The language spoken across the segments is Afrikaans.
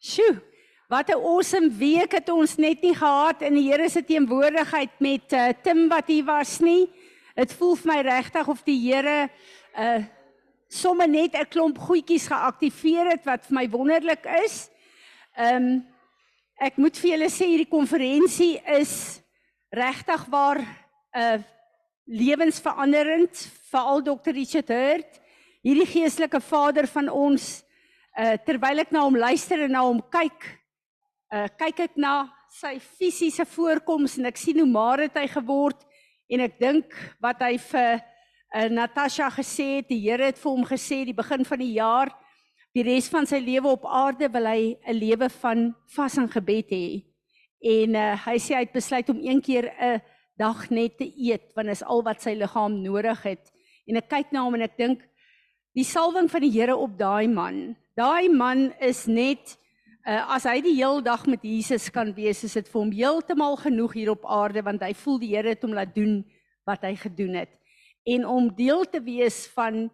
Sjoe. Wat 'n awesome week het ons net nie gehad in die Here se teenwoordigheid met uh, Tim wat hier was nie. Dit voel vir my regtig of die Here uh sommer net 'n klomp goedjies geaktiveer het wat vir my wonderlik is. Um ek moet vir julle sê hierdie konferensie is regtig waar 'n uh, lewensveranderend veral Dr. Richard Hurt, hierdie geestelike vader van ons uh terwyl ek na hom luister en na hom kyk uh kyk ek na sy fisiese voorkoms en ek sien hoe maar het hy geword en ek dink wat hy vir uh, Natasha gesê het, die Here het vir hom gesê die begin van die jaar die res van sy lewe op aarde wil hy 'n lewe van vas en gebed hê. En uh, hy sê hy het besluit om een keer 'n dag net te eet want is al wat sy liggaam nodig het. En ek kyk na hom en ek dink die salwing van die Here op daai man. Daai man is net Uh, as hy die heel dag met Jesus kan wees, is dit vir hom heeltemal genoeg hier op aarde want hy voel die Here het hom laat doen wat hy gedoen het. En om deel te wees van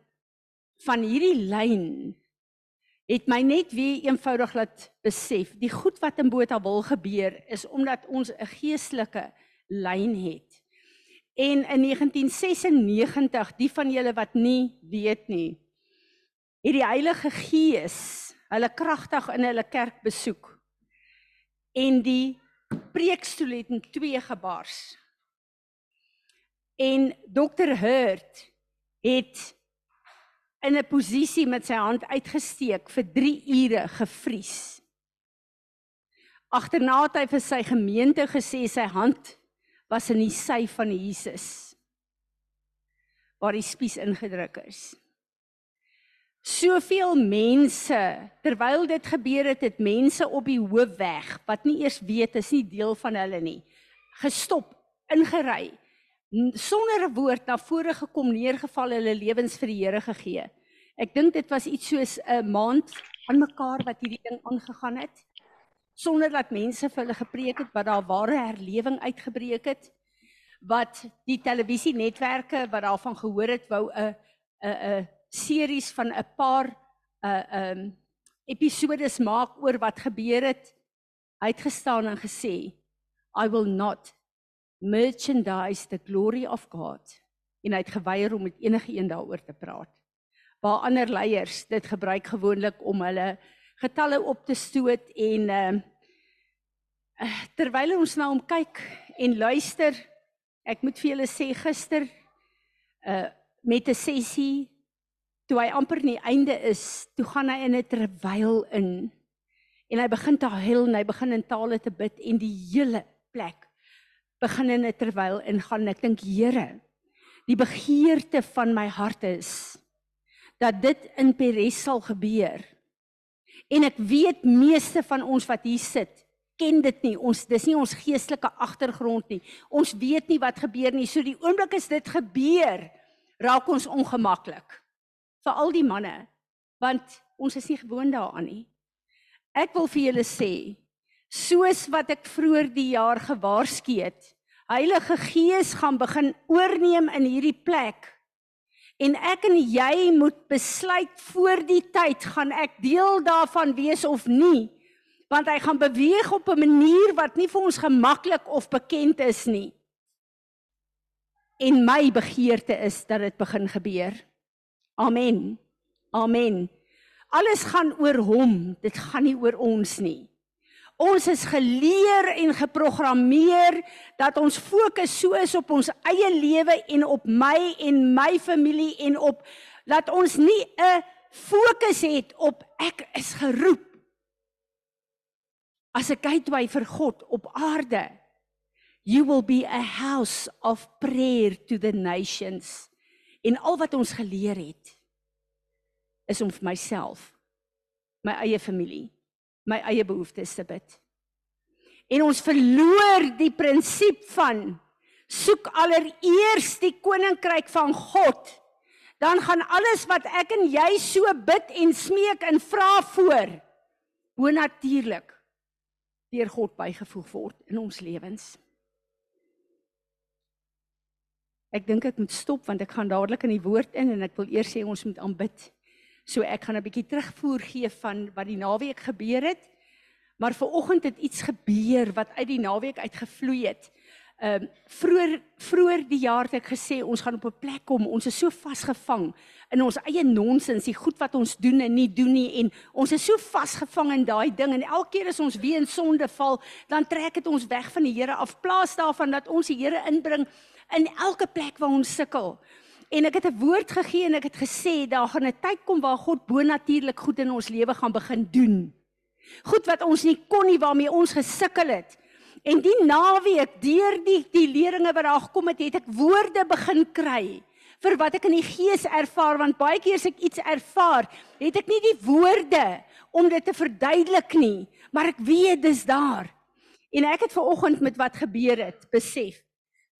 van hierdie lyn het my net weer eenvoudig laat besef, die goed wat in Botha wil gebeur is omdat ons 'n geestelike lyn het. En in 1996, die van julle wat nie weet nie, het die Heilige Gees hulle kragtig in hulle kerk besoek. En die preekstoel het in twee gebars. En Dr Hurt het in 'n posisie met sy hand uitgesteek vir 3 ure gevries. Agterna het hy vir sy gemeente gesê sy hand was in die sy van Jesus waar die spies ingedruk is soveel mense terwyl dit gebeur het het mense op die hoofweg wat nie eers weet is nie deel van hulle nie gestop ingery sonder 'n woord na vore gekom neergeval hulle lewens vir die Here gegee. Ek dink dit was iets soos 'n maand aan mekaar wat hierdie ding aangegaan het sonder dat mense vir hulle gepreek het wat daar ware herlewing uitgebreek het wat die televisienetwerke wat daarvan gehoor het wou 'n 'n 'n series van 'n paar uh um episodes maak oor wat gebeur het. Hy het gestaan en gesê, I will not merchandise the glory of God. En hy het geweier om met enige een daaroor te praat. Waar ander leiers dit gebruik gewoonlik om hulle getalle op te stoot en um terwyl ons na hom kyk en luister, ek moet vir julle sê gister uh met 'n sessie toe hy amper nie einde is, toe gaan hy in 'n terwyl in en hy begin te huil en hy begin in tale te bid en die hele plek begin in 'n terwyl ingaan. Ek dink Here, die begeerte van my hart is dat dit in Peres sal gebeur. En ek weet meeste van ons wat hier sit, ken dit nie. Ons dis nie ons geestelike agtergrond nie. Ons weet nie wat gebeur nie. So die oomblik as dit gebeur, raak ons ongemaklik vir al die manne want ons is nie gewoond daaraan nie. Ek wil vir julle sê soos wat ek vroeër die jaar gewaarsku het, Heilige Gees gaan begin oorneem in hierdie plek. En ek en jy moet besluit voor die tyd gaan ek deel daarvan wees of nie, want hy gaan beweeg op 'n manier wat nie vir ons gemaklik of bekend is nie. En my begeerte is dat dit begin gebeur. Amen. Amen. Alles gaan oor hom, dit gaan nie oor ons nie. Ons is geleer en geprogrammeer dat ons fokus so is op ons eie lewe en op my en my familie en op dat ons nie 'n fokus het op ek is geroep as 'n gateway vir God op aarde. You will be a house of prayer to the nations. En al wat ons geleer het is om vir myself, my eie familie, my eie behoeftes te bid. En ons verloor die prinsip van soek allereers die koninkryk van God. Dan gaan alles wat ek en jy so bid en smeek en vra voor bo natuurlik deur God bygevoeg word in ons lewens. Ek dink ek moet stop want ek gaan dadelik in die woord in en ek wil eers sê ons moet aanbid. So ek gaan 'n bietjie terugvoer gee van wat die naweek gebeur het. Maar ver oggend het iets gebeur wat uit die naweek uitgevloei het. Ehm um, vroeër vroeër die jaar het ek gesê ons gaan op 'n plek kom. Ons is so vasgevang in ons eie nonsens, die goed wat ons doen en nie doen nie en ons is so vasgevang in daai ding en elke keer as ons weer in sonde val, dan trek dit ons weg van die Here af. Plaas daarvan dat ons die Here inbring in elke plek waar ons sukkel. En ek het 'n woord gegee en ek het gesê daar gaan 'n tyd kom waar God bonatuurlik goed in ons lewe gaan begin doen. Goed wat ons nie kon nie waarmee ons gesukkel het. En die naweek deur die die leringe wat daar gekom het, het ek woorde begin kry vir wat ek in die gees ervaar want baie keer as ek iets ervaar, het ek nie die woorde om dit te verduidelik nie, maar ek weet dis daar. En ek het ver oggend met wat gebeur het, besef.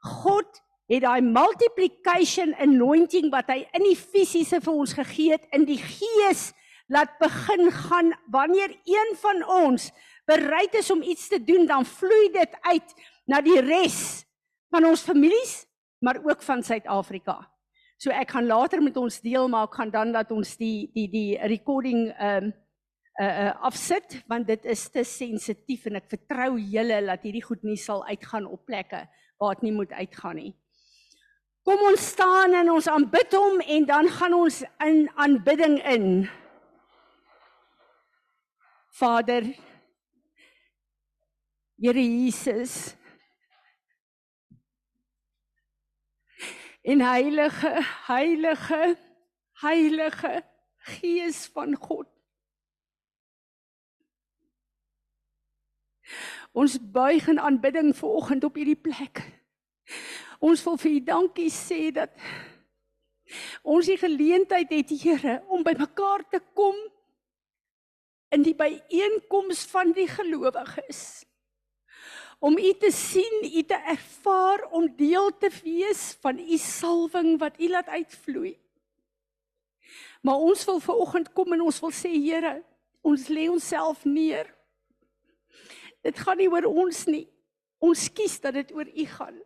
God het daai multiplication anointing wat hy in die fisiese vir ons gegee het in die gees laat begin gaan wanneer een van ons bereid is om iets te doen, dan vloei dit uit na die res van ons families, maar ook van Suid-Afrika. So ek gaan later met ons deel maar ek gaan dan laat ons die die die recording ehm um, uh uh afsit want dit is te sensitief en ek vertrou julle dat hierdie goed nie sal uitgaan op plekke waar dit nie moet uitgaan nie. Kom ons staan en ons aanbid hom en dan gaan ons in aanbidding in. Vader Here Jesus. En heilige, heilige, heilige Gees van God. Ons buig in aanbidding vanoggend op hierdie plek. Ons wil vir U dankie sê dat ons die geleentheid het, Here, om bymekaar te kom in die byeenkoms van die gelowiges om u te sien, u te ervaar om deel te wees van u salwing wat u laat uitvloei. Maar ons wil ver oggend kom en ons wil sê Here, ons lê onsself neer. Dit gaan nie oor ons nie. Ons kies dat dit oor u gaan.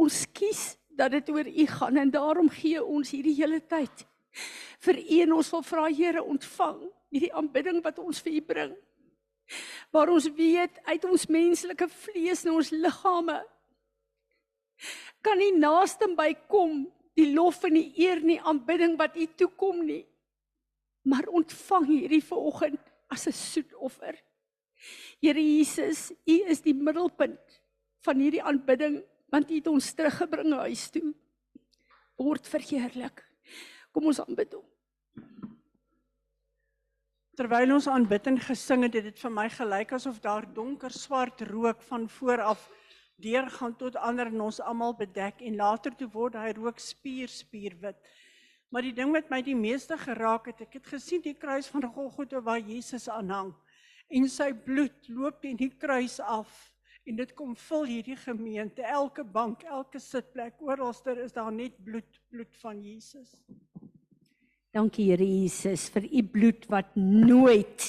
Ons kies dat dit oor u gaan en daarom gee ons hierdie hele tyd vir u en ons wil vra Here ontvang hierdie aanbidding wat ons vir u bring waar ons weet uit ons menslike vlees en ons liggame kan nie naaste by kom die lof en die eer nie aanbidding wat U toekom nie maar ontvang hierdie vanoggend as 'n soetoffer Here Jesus U is die middelpunt van hierdie aanbidding want U het ons teruggebring huis toe. Word verheerlik. Kom ons aanbid hom. Terwyl ons aanbidding gesing het, het dit vir my gelyk asof daar donker swart rook van voor af deurgaan tot ander en ons almal bedek en later toe word hy rook spier spierwit. Maar die ding wat my die meeste geraak het, ek het gesien die kruis van Golgotha waar Jesus aanhang en sy bloed loop teen die kruis af en dit kom vul hierdie gemeente, elke bank, elke sitplek, oralster is daar net bloed, bloed van Jesus. Dankie Here Jesus vir u bloed wat nooit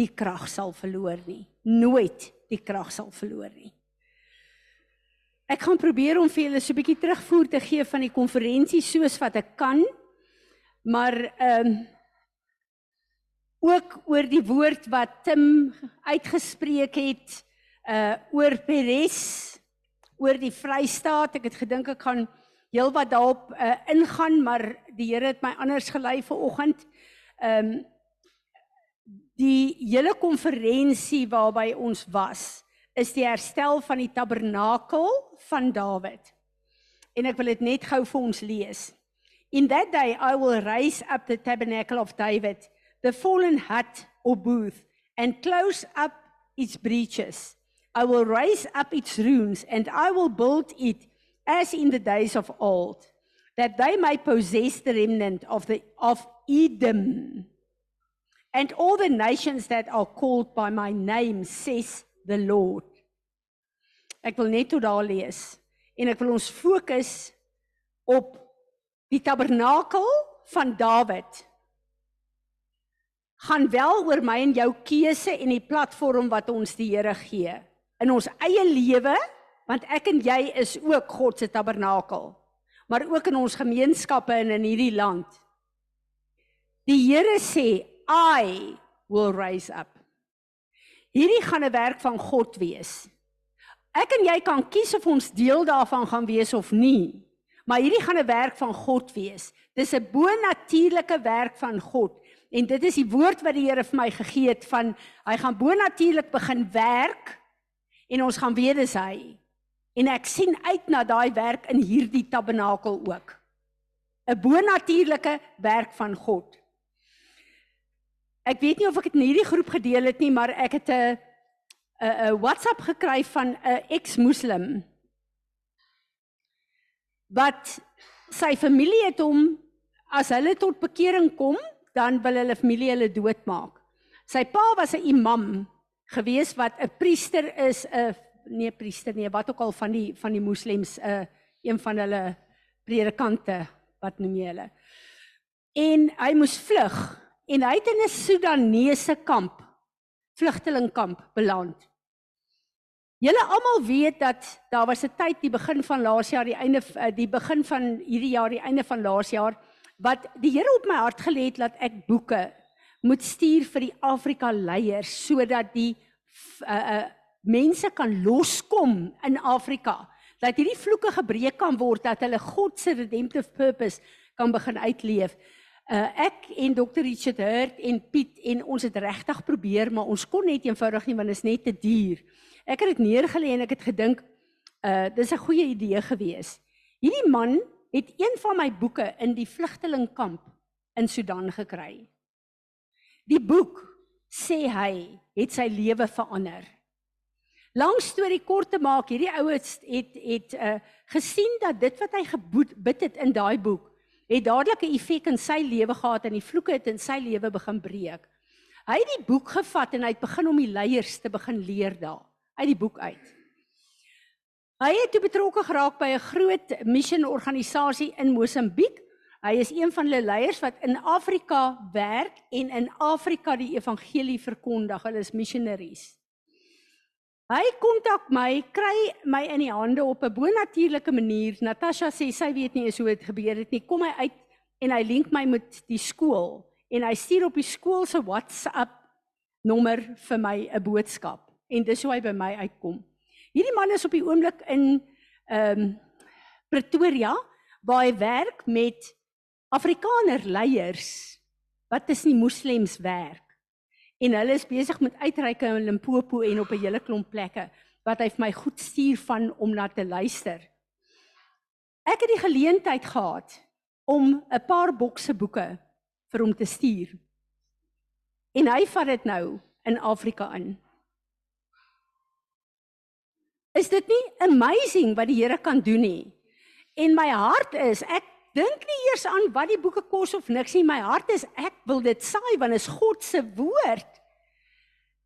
die krag sal verloor nie. Nooit die krag sal verloor nie. Ek gaan probeer om vir julle so 'n bietjie terugvoer te gee van die konferensie soos wat ek kan. Maar ehm um, ook oor die woord wat Tim uitgespreek het uh oor Peres, oor die Vrystaat. Ek het gedink ek gaan heel wat daarop uh, ingaan, maar die Here het my anders gelei vir oggend. Ehm um, die hele konferensie waarby ons was, is die herstel van die tabernakel van Dawid. En ek wil dit net gou vir ons lees. In that day I will raise up the tabernacle of David, the fallen hut or booth, and close up its breaches. I will raise up its ruins and I will build it as in the days of old, that they may possess the remnant of, the, of Edom. And all the nations that are called by my name, says the Lord. Ek wil net tot daar lees en ek wil ons fokus op die tabernakel van Dawid. Gaan wel oor my en jou keuse en die platform wat ons die Here gee in ons eie lewe want ek en jy is ook God se tabernakel maar ook in ons gemeenskappe en in hierdie land die Here sê I will raise up Hierdie gaan 'n werk van God wees. Ek en jy kan kies of ons deel daarvan gaan wees of nie. Maar hierdie gaan 'n werk van God wees. Dis 'n bo-natuurlike werk van God. En dit is die woord wat die Here vir my gegee het van hy gaan bo-natuurlik begin werk en ons gaan weet dis hy. En ek sien uit na daai werk in hierdie tabernakel ook. 'n Bo-natuurlike werk van God. Ek weet nie of ek dit in hierdie groep gedeel het nie, maar ek het 'n 'n 'n WhatsApp gekry van 'n ex-moslim wat sy familie het hom as hulle tot bekering kom, dan wil hulle familie hulle doodmaak. Sy pa was 'n imam gewees wat 'n priester is, 'n nee priester nee, wat ook al van die van die moslems 'n een van hulle predikante, wat noem jy hulle? En hy moes vlug en hy het in 'n Sudanese kamp, vlugtelingkamp beland. Julle almal weet dat daar was 'n tyd die begin van laas jaar, die einde eh, die begin van hierdie jaar, die einde van laas jaar wat die Here op my hart gelê het dat ek boeke moet stuur vir die Afrika leiers sodat die uh, uh, mense kan loskom in Afrika. Dat hierdie vloeke gebreek kan word dat hulle God se redemptive purpose kan begin uitleef. Uh, ek en Dr Richard Hurt en Piet en ons het regtig probeer maar ons kon net eenvoudig nie want dit is net te duur. Ek het dit neergelê en ek het gedink uh dis 'n goeie idee gewees. Hierdie man het een van my boeke in die vlugtelingkamp in Sudan gekry. Die boek sê hy het sy lewe verander. Lang storie kort te maak, hierdie ouens het het uh gesien dat dit wat hy gebid het in daai boek het dadelik 'n effek in sy lewe gehad en die vloeke het in sy lewe begin breek. Hy het die boek gevat en hy het begin om die leiers te begin leer daar uit die boek uit. Hy het toe betrokke geraak by 'n groot missionorganisasie in Mosambiek. Hy is een van hulle leiers wat in Afrika werk en in Afrika die evangelie verkondig. Hulle is missionaries. Hy kontak my, kry my in die hande op 'n bonatuurlike manier. Natasha sê sy weet nie eens hoe dit gebeur het nie. Kom hy uit en hy link my met die skool en hy stuur op die skool se WhatsApp nommer vir my 'n boodskap en dis hoe hy by my uitkom. Hierdie man is op die oomblik in ehm um, Pretoria waar hy werk met Afrikaner leiers wat tussen die moslems werk. En hulle is besig met uitreike in Limpopo en op 'n hele klomp plekke wat hy vir my goed stuur van om na te luister. Ek het die geleentheid gehad om 'n paar bokse boeke vir hom te stuur. En hy vat dit nou in Afrika in. Is dit nie amazing wat die Here kan doen nie? En my hart is, ek dink nie eers aan wat die boeke kos of niks nie. My hart is ek wil dit saai want is God se woord.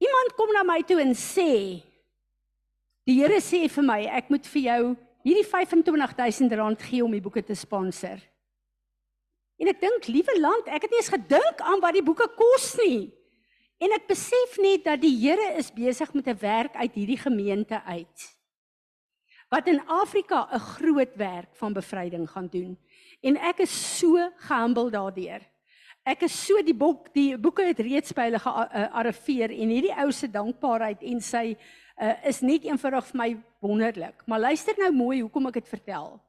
Iemand kom na my toe en sê Die Here sê vir my, ek moet vir jou hierdie 25000 rand gee om die boeke te sponsor. En ek dink, liewe land, ek het nie eens gedink aan wat die boeke kos nie. En ek besef net dat die Here is besig met 'n werk uit hierdie gemeente uit wat in Afrika 'n groot werk van bevryding gaan doen. En ek is so gehumble daardeur. Ek is so die boek die boeke het reeds by hulle gearriveer en hierdie ou se dankbaarheid en sy uh, is net eenvoudig vir my wonderlik. Maar luister nou mooi hoekom ek dit vertel.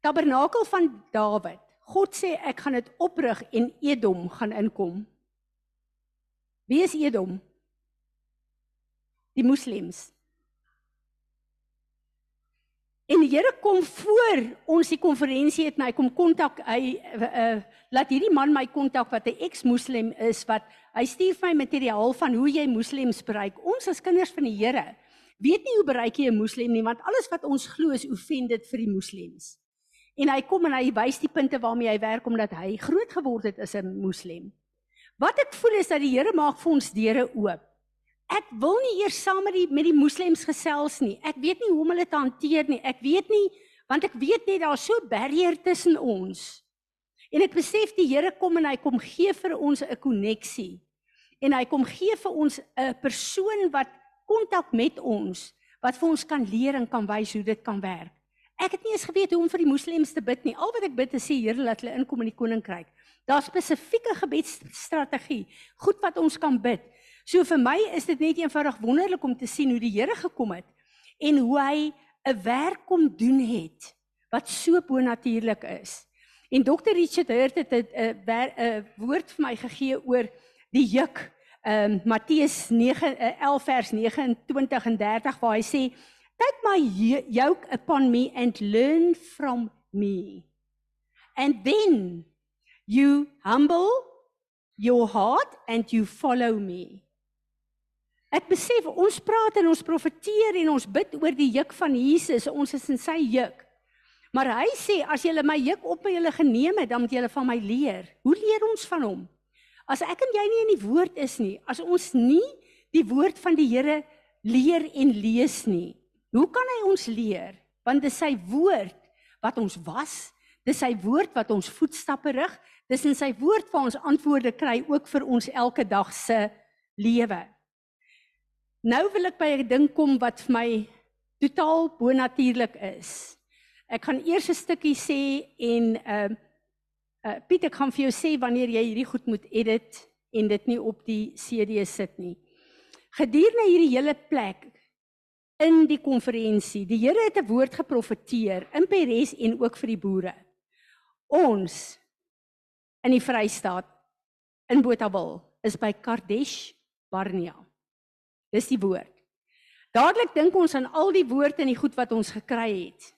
Tabernakel van Dawid. God sê ek gaan dit oprig en Edom gaan inkom. Wie is Edom? Die moslems. En die Here kom voor ons die konferensie het hy kom kontak hy uh, laat hierdie man my kontak wat 'n ex-moslem is wat hy stuur my materiaal van hoe jy moslems bereik. Ons as kinders van die Here weet nie hoe bereik jy 'n moslem nie want alles wat ons glo is offended vir die moslems. En hy kom en hy wys die punte waarmee hy werk omdat hy groot geword het as 'n moslem. Wat ek voel is dat die Here maak vir ons deure oop. Ek wil nie eers saam met die met die moslems gesels nie. Ek weet nie hoe om hulle te hanteer nie. Ek weet nie want ek weet net daar's so 'n barrier tussen ons. En ek besef die Here kom en hy kom gee vir ons 'n koneksie. En hy kom gee vir ons 'n persoon wat kontak met ons wat vir ons kan leer en kan wys hoe dit kan werk. Ek het nie eens geweet hoe om vir die moslems te bid nie. Al wat ek bid is sê Here laat hulle inkom in die koninkryk. Daar's spesifieke gebedsstrategie, goed wat ons kan bid. So vir my is dit net eenvoudig wonderlik om te sien hoe die Here gekom het en hoe hy 'n werk kom doen het wat so bonatuurlik is. En Dr Richard Hurt het 'n 'n woord vir my gegee oor die juk. Ehm um, Matteus 9 11 vers 29 en 30 waar hy sê take my yoke upon me and learn from me. And then you humble your heart and you follow me. Ek besef ons praat en ons profeteer en ons bid oor die juk van Jesus. Ons is in sy juk. Maar hy sê as julle my juk op my julle geneem het, dan moet julle van my leer. Hoe leer ons van hom? As ek en jy nie in die woord is nie, as ons nie die woord van die Here leer en lees nie, hoe kan hy ons leer? Want dit is sy woord wat ons was. Dis sy woord wat ons voetstappe rig. Dis in sy woord waar ons antwoorde kry ook vir ons elke dag se lewe. Nou wil ek by 'n ding kom wat vir my totaal bonatuurlik is. Ek gaan eers 'n stukkie sê en ehm uh, uh, Pieter kan vir jou sê wanneer jy hierdie goed moet edit en dit nie op die CD sit nie. Gedurende hierdie hele plek in die konferensie, die Here het 'n woord geprofeteer in Peres en ook vir die boere. Ons in die Vrystaat in Botawil is by Kardesh Barnea. Dis die woord. Dadelik dink ons aan al die woorde en die goed wat ons gekry het.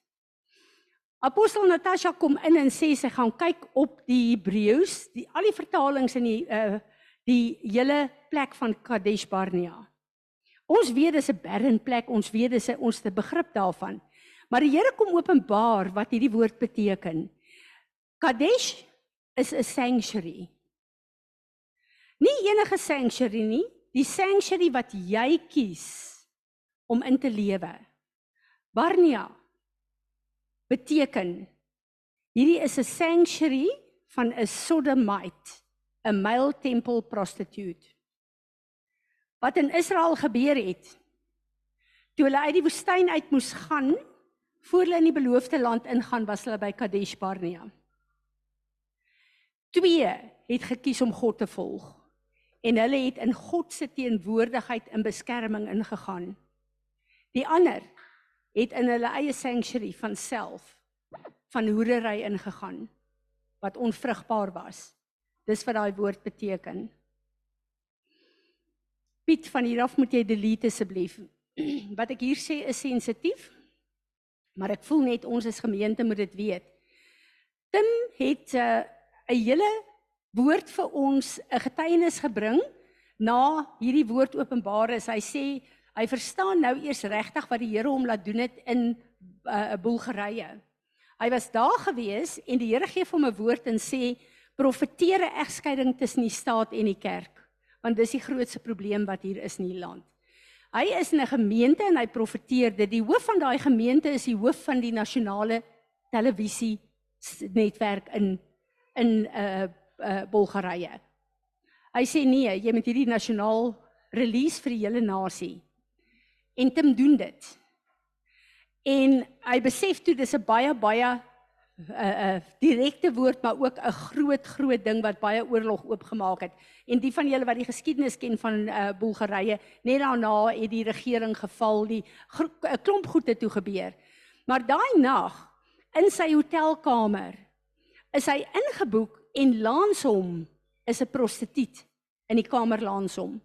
Apostel Natasha kom in en sê sy gaan kyk op die Hebreëus, die al die vertalings in die uh die hele plek van Kadesh Barnea. Ons weet dis 'n barren plek, ons weet dis 'n ons te begrip daarvan. Maar die Here kom openbaar wat hierdie woord beteken. Kadesh is 'n sanctuary. Nie enige sanctuary nie, die sanctuary wat jy kies om in te lewe. Barnia beteken hierdie is 'n sanctuary van 'n sodomite, 'n male temple prostitute. Wat in Israel gebeur het toe hulle uit die woestyn uit moes gaan voor hulle in die beloofde land ingaan was hulle by Kadesh Barnea. Twee het gekies om God te volg en hulle het in God se teenwoordigheid in beskerming ingegaan. Die ander het in hulle eie sanctuary van self van hoerery ingegaan wat onvrugbaar was. Dis wat daai woord beteken. Piet van hier af moet jy delete asseblief. Wat ek hier sê is sensitief. Maar ek voel net ons as gemeente moet dit weet. Tim het eh, 'n uh, hele woord vir ons 'n getuienis gebring na hierdie woord openbaar is. Hy sê hy verstaan nou eers regtig wat die Here hom laat doen het in 'n uh, Bulgarië. Hy was daar gewees en die Here gee hom 'n woord en sê profeteer 'n egskeiding tussen die staat en die kerk, want dis die grootste probleem wat hier is in die land. Hy is in 'n gemeente en hy profeteer dit. Die hoof van daai gemeente is die hoof van die nasionale televisie netwerk in in 'n uh, uh, Bulgarië. Hy sê nee, jy moet hierdie nasionaal release vir die hele nasie. En Tim doen dit. En hy besef toe dis 'n baie baie 'n uh, 'n uh, direkte woord maar ook 'n groot groot ding wat baie oorlog oopgemaak het. En die van julle wat die geskiedenis ken van uh, Bulgarië, net daarna het die regering geval, die 'n klomp goede toe gebeur. Maar daai nag in sy hotelkamer is hy ingeboek en langs hom is 'n prostituut in die kamer langs hom.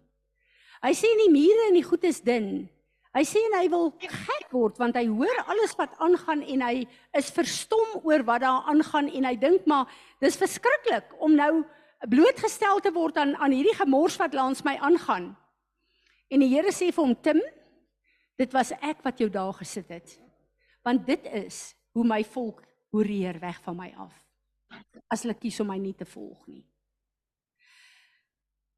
Hy sê die mure en die goed is dun. Hy sê hy wil gek word want hy hoor alles wat aangaan en hy is verstom oor wat daar aangaan en hy dink maar dis verskriklik om nou blootgestel te word aan aan hierdie gemors wat langs my aangaan. En die Here sê vir hom Tim, dit was ek wat jou daar gesit het. Want dit is hoe my volk hoereer weg van my af. As hulle kies om my nie te volg nie.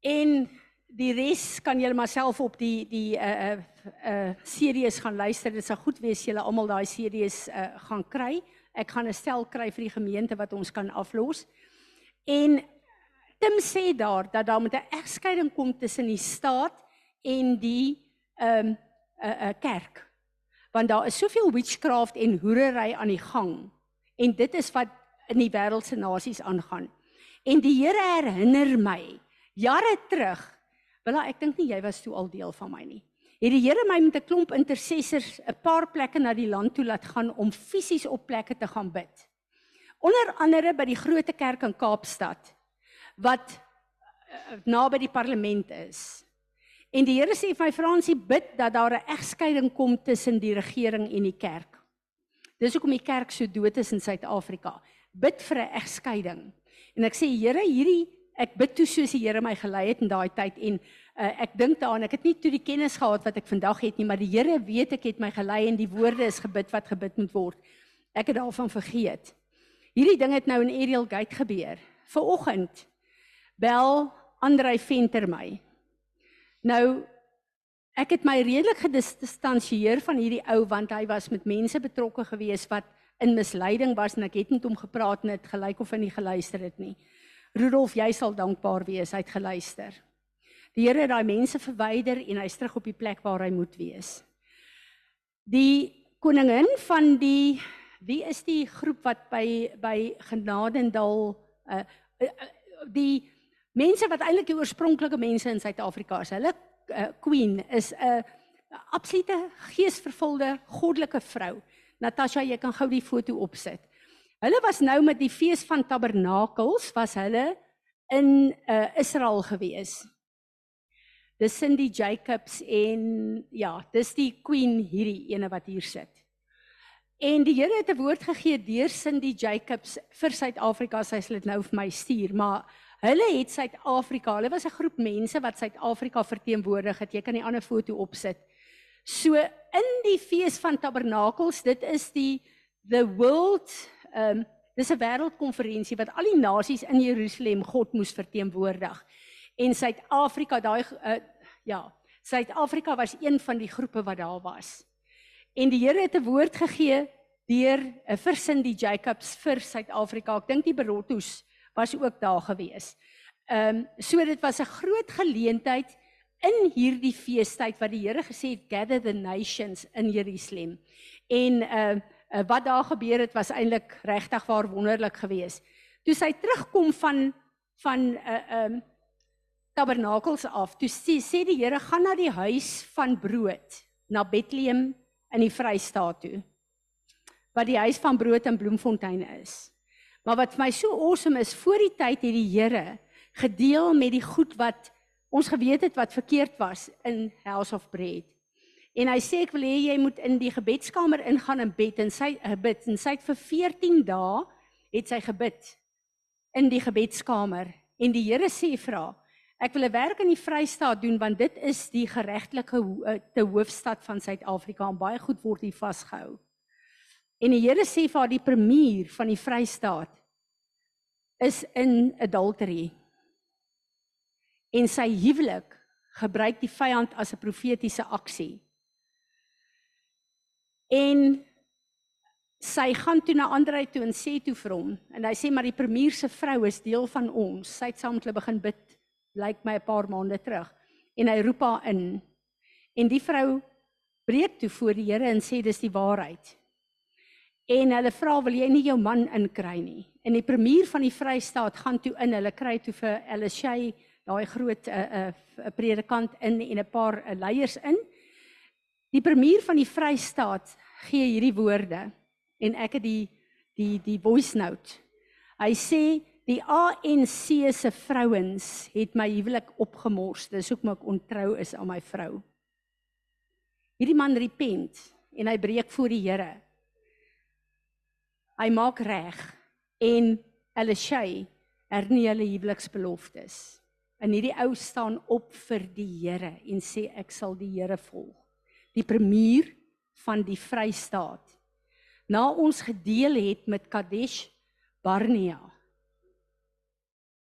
En die res kan julle maar self op die die uh uh series gaan luister. Dit sal goed wees julle almal daai series uh gaan kry. Ek gaan 'n stel kry vir die gemeente wat ons kan aflos. En Tim sê daar dat daar moet 'n egskeiding kom tussen die staat en die ehm um, 'n uh, uh, kerk. Want daar is soveel witchcraft en hoerery aan die gang. En dit is wat in die wêreldse nasies aangaan. En die Here herinner my jare terug Willa, ek dink nie jy was toe al deel van my nie. Het die Here my met 'n klomp intercessors 'n paar plekke na die land toe laat gaan om fisies op plekke te gaan bid. Onder andere by die Grote Kerk in Kaapstad wat uh, naby die parlement is. En die Here sê vir my Fransie bid dat daar 'n egskeiding kom tussen die regering en die kerk. Dis hoekom die kerk so dood is in Suid-Afrika. Bid vir 'n egskeiding. En ek sê Here, hierdie ek bid toe soos die Here my gelei het in daai tyd en uh, ek dink daaraan, ek het nie toe die kennis gehad wat ek vandag het nie, maar die Here weet ek het my gelei en die woorde is gebid wat gebid moet word. Ek het daarvan vergeet. Hierdie ding het nou in Ariel Gate gebeur. Vanoggend bel Andrei Venter my. Nou ek het my redelik gedistansieer van hierdie ou want hy was met mense betrokke gewees wat in misleiding was en ek het met hom gepraat en dit gelyk of hy nie geluister het nie. Rudolf, jy sal dankbaar wees hy het geluister. Die Here het daai mense verwyder en hy's terug op die plek waar hy moet wees. Die koningin van die wie is die groep wat by by Genadendal uh, uh die mense wat eintlik die oorspronklike mense in Suid-Afrika is. Hulle uh, queen is 'n uh, absolute geesvervulde goddelike vrou. Natasha, jy kan gou die foto opsit. Hulle was nou met die fees van tabernakels was hulle in uh, Israel gewees. Dis Cindy Jacobs en ja, dis die queen hierdie ene wat hier sit. En die Here het 'n woord gegee deur Cindy Jacobs vir Suid-Afrika, sy sal dit nou vir my stuur, maar hulle het Suid-Afrika, hulle was 'n groep mense wat Suid-Afrika verteenwoordig het. Jy kan die ander foto opsit. So in die fees van Tabernakels, dit is die the world ehm um, dis 'n wêreldkonferensie wat al die nasies in Jerusalem God moes verteenwoordig. En Suid-Afrika, daai uh, ja, Suid-Afrika was een van die groepe wat daar was. En die Here het 'n woord gegee deur 'n versin die Jacobs vir Suid-Afrika. Ek dink die Berottos was ook daar gewees. Ehm um, so dit was 'n groot geleentheid in hierdie feestyd wat die Here gesê het gather the nations in Jerusalem. En uh, uh, wat daar gebeur het was eintlik regtig waar wonderlik geweest. Toe sy terugkom van van 'n uh, um, tabernakels af, toe sê, sê die Here gaan na die huis van brood na Bethlehem in die Vrystaat toe. Wat die huis van brood in Bloemfontein is. Maar wat vir my so awesome is, voor die tyd het die Here gedeel met die goed wat ons geweet het wat verkeerd was in House of Bread. En hy sê ek wil hê jy moet in die gebedskamer ingaan en bid en sy uh, bid en sy het vir 14 dae het sy gebid in die gebedskamer en die Here sê vra Ek wil 'n werk in die Vrystaat doen want dit is die geregtelike eh, te hoofstad van Suid-Afrika en baie goed word hier vasgehou. En die Here sê vir haar die premier van die Vrystaat is in adultery. En sy huwelik gebruik die vyand as 'n profetiese aksie. En sy gaan toe na Andrei toe en sê toe vir hom en hy sê maar die premier se vrou is deel van ons. Sy het saam met hulle begin bid lyk my 'n paar maande terug. En hy roep haar in. En die vrou breek toe voor die Here en sê dis die waarheid. En hulle vra wil jy nie jou man inkry nie? En die premier van die Vrystaat gaan toe in. Hulle kry toe vir Elishay daai groot 'n uh, 'n uh, predikant in en 'n paar uh, leiers in die premier van die Vrystaat gee hierdie woorde en ek het die die die voice note hy sê Die ANC se vrouens het my huwelik opgemors. Dis hoekom ek ontrou is aan my vrou. Hierdie man repent en hy breek voor die Here. Hy maak reg en Elishay hernie hulle huweliksbeloftes. En hierdie ou staan op vir die Here en sê ek sal die Here volg. Die premier van die Vrystaat. Na ons gedeel het met Kadesh Barnea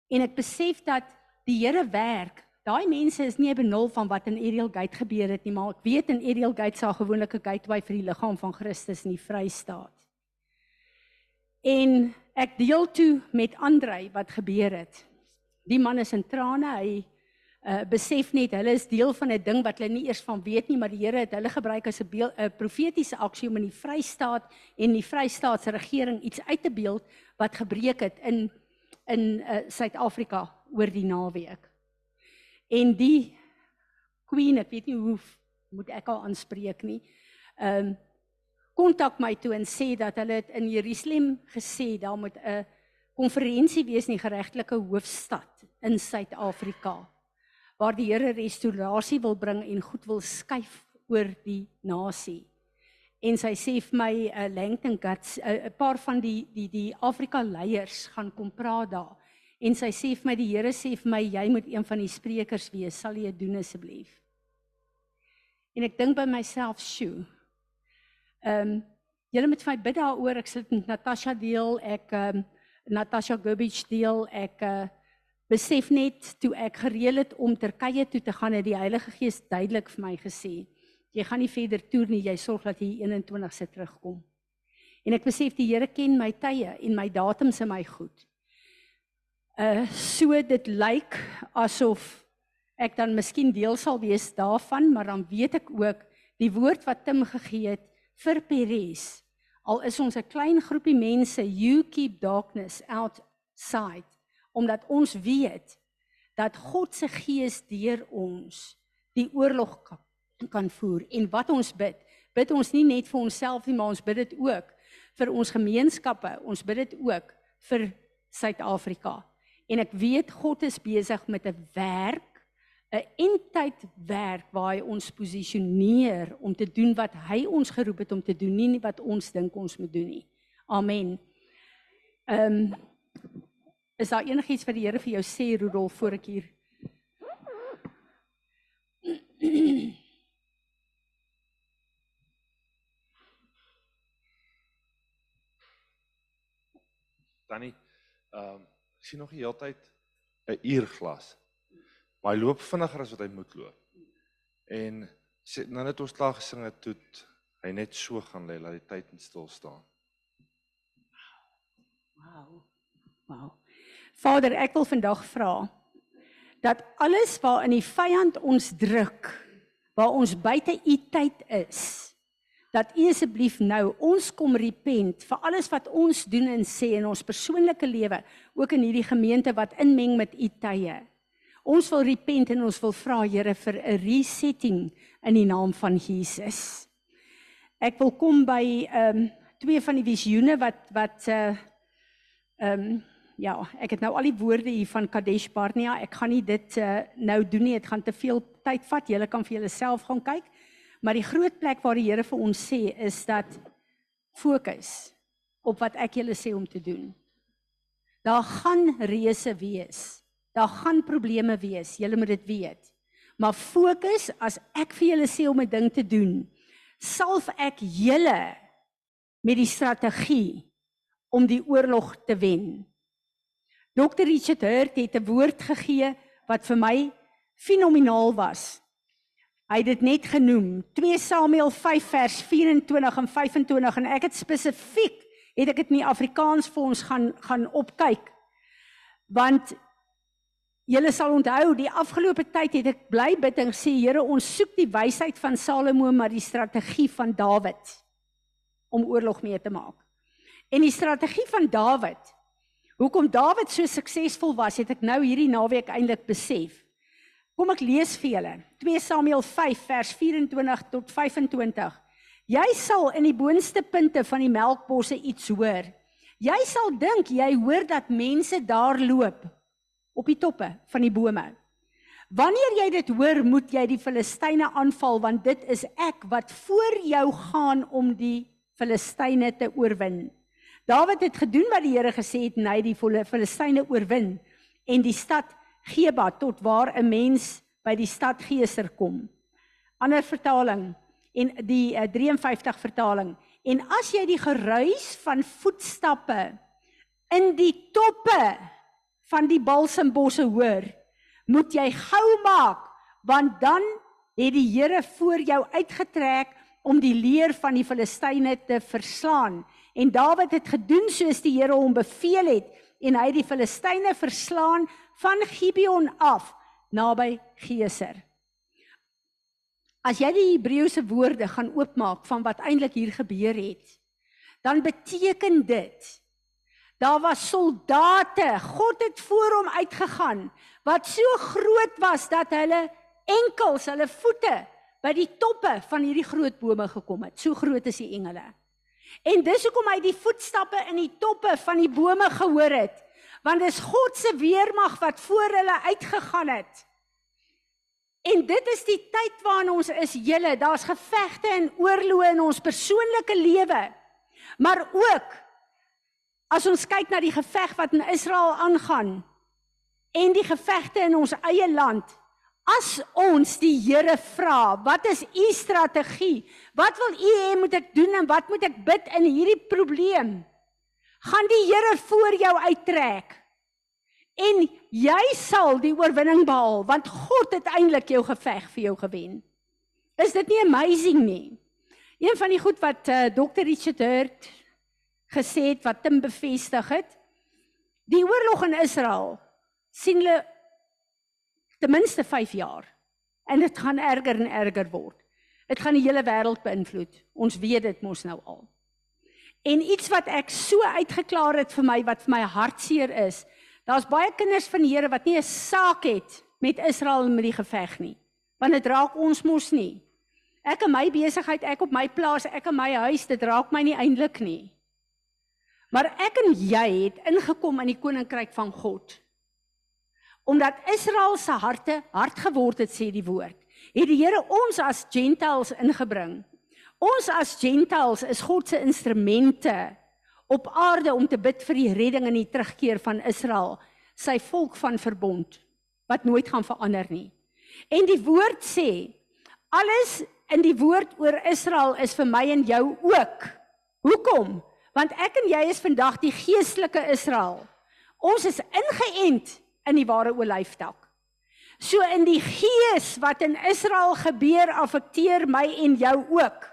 En ek besef dat die Here werk. Daai mense is nie benul van wat in Ariel Gate gebeur het nie, maar ek weet in Ariel Gate sal gewoonlik 'n gateway vir die liggaam van Christus in die Vrystaat. En ek deel toe met Andrei wat gebeur het. Die man is in trane. Hy uh besef net hulle is deel van 'n ding wat hulle nie eers van weet nie, maar die Here het hulle gebruik as 'n 'n profetiese aksie om in die Vrystaat en die Vrystaat se regering iets uit te beeld wat gebreek het in in uh, Suid-Afrika oor die naweek. En die Queen, ek weet nie hoe moet ek haar aanspreek nie. Ehm um, kontak my toe en sê dat hulle dit in Jerusalem gesê daar moet 'n konferensie wees in die geregtelike hoofstad in Suid-Afrika waar die Here restaurasie wil bring en goed wil skuif oor die nasie. En sy sê vir my 'n uh, Langton Guts 'n uh, paar van die die die Afrika leiers gaan kom praat daar. En sy sê vir my die Here sê vir my jy moet een van die sprekers wees. Sal jy doen asseblief? En ek dink by myself, "Sjoe, Ehm um, julle moet vir my bid daaroor. Ek sit met Natasha deel, ek ehm um, Natasha Gobich deel, ek uh, besef net toe ek gereël het om Turkye toe te gaan, het die Heilige Gees duidelik vir my gesê, jy gaan nie verder toer nie, jy sorg dat jy 21ste terugkom. En ek besef die Here ken my tye en my datums in my goed. Uh so dit lyk asof ek dan miskien deel sal wees daarvan, maar dan weet ek ook die woord wat Tim gegee het vir Peres. Al is ons 'n klein groepie mense, you keep darkness outside, omdat ons weet dat God se gees deur ons die oorlog kan, kan voer en wat ons bid, bid ons nie net vir onsself nie, maar ons bid dit ook vir ons gemeenskappe, ons bid dit ook vir Suid-Afrika. En ek weet God is besig met 'n werk 'n eindtyd werk waar hy ons posisioneer om te doen wat hy ons geroep het om te doen, nie wat ons dink ons moet doen nie. Amen. Ehm um, is daar enigiets wat die Here vir jou sê Rudolf voor ek hier Danny, ehm um, ek sien nog die hele tyd 'n uurglas. Maar hy loop vinniger as wat hy moet loop. En sê nou net ons klaar gesing het toe hy net so gaan lê laat die tyd net stil staan. Wow. Wow. Vader, ek wil vandag vra dat alles waarin die vyand ons druk, waar ons buite u tyd is, dat u asseblief nou ons kom repent vir alles wat ons doen en sê in ons persoonlike lewe, ook in hierdie gemeente wat inmeng met u tye. Ons wil repent en ons wil vra Here vir 'n resetting in die naam van Jesus. Ek wil kom by ehm um, twee van die visioene wat wat uh ehm um, ja, ek het nou al die woorde hier van Kadesh Barnea. Ek gaan nie dit uh, nou doen nie. Dit gaan te veel tyd vat. Julle kan vir julleself gaan kyk. Maar die groot plek waar die Here vir ons sê is dat fokus op wat ek julle sê om te doen. Daar gaan reëse wees. Daar gaan probleme wees, julle moet dit weet. Maar fokus as ek vir julle sê om 'n ding te doen, salf ek julle met die strategie om die oorlog te wen. Dr. Richard Hurt het 'n woord gegee wat vir my fenomenaal was. Hy het dit net genoem, 2 Samuel 5 vers 24 en 25 en ek het spesifiek het ek dit in die Afrikaans vir ons gaan gaan opkyk. Want Julle sal onthou, die afgelope tyd het ek bly bid en sê Here, ons soek die wysheid van Salomo, maar die strategie van Dawid om oorlog mee te maak. En die strategie van Dawid, hoekom Dawid so suksesvol was, het ek nou hierdie naweek eintlik besef. Kom ek lees vir julle. 2 Samuel 5 vers 24 tot 25. Jy sal in die boonste punte van die melkbosse iets hoor. Jy sal dink jy hoor dat mense daar loop op die toppe van die bome. Wanneer jy dit hoor, moet jy die Filistyne aanval want dit is ek wat voor jou gaan om die Filistyne te oorwin. Dawid het gedoen wat die Here gesê het en hy die Filistyne oorwin en die stad Geba tot waar 'n mens by die stad Geser kom. Ander vertaling en die uh, eh, 53 vertaling en as jy die geruis van voetstappe in die toppe van die balsembosse hoor, moet jy gou maak want dan het die Here voor jou uitgetrek om die leer van die Filistyne te verslaan. En Dawid het gedoen soos die Here hom beveel het en hy het die Filistyne verslaan van Gibeon af naby Geser. As jy die Hebreëse woorde gaan oopmaak van wat eintlik hier gebeur het, dan beteken dit Daar was soldate. God het voor hom uitgegaan wat so groot was dat hulle enkels hulle voete by die toppe van hierdie groot bome gekom het. So groot is die engele. En dis hoekom hy die voetstappe in die toppe van die bome gehoor het, want dis God se weermag wat voor hulle uitgegaan het. En dit is die tyd waarin ons is, julle, daar's gevegte en oorloë in ons persoonlike lewe. Maar ook as ons kyk na die geveg wat in Israel aangaan en die gevegte in ons eie land, as ons die Here vra, wat is u strategie? Wat wil u hê moet ek doen en wat moet ek bid in hierdie probleem? Gaan die Here voor jou uittrek. En jy sal die oorwinning behaal want God het eintlik jou geveg vir jou gewen. Is dit nie amazing nie? Een van die goed wat uh, Dr. Richard Hurt gesê het wat Tim bevestig het, die oorlog in Israel sien hulle ten minste 5 jaar. En dit gaan erger en erger word. Dit gaan die hele wêreld beïnvloed. Ons weet dit mos nou al. En iets wat ek so uitgeklaar het vir my wat vir my hartseer is, daar's baie kinders van die Here wat nie 'n saak het met Israel en met die geveg nie. Want dit raak ons mos nie. Ek en my besigheid, ek op my plaas, ek en my huis, dit raak my nie eintlik nie. Maar ek en jy het ingekom in die koninkryk van God. Omdat Israel se harte hard geword het sê die woord het die Here ons as gentiles ingebring. Ons as gentiles is God se instrumente op aarde om te bid vir die redding en die terugkeer van Israel sy volk van verbond wat nooit gaan verander nie. En die woord sê alles in die woord oor Israel is vir my en jou ook. Hoekom want ek en jy is vandag die geestelike Israel ons is ingeënt in die ware olyftak. So in die gees wat in Israel gebeur affekteer my en jou ook.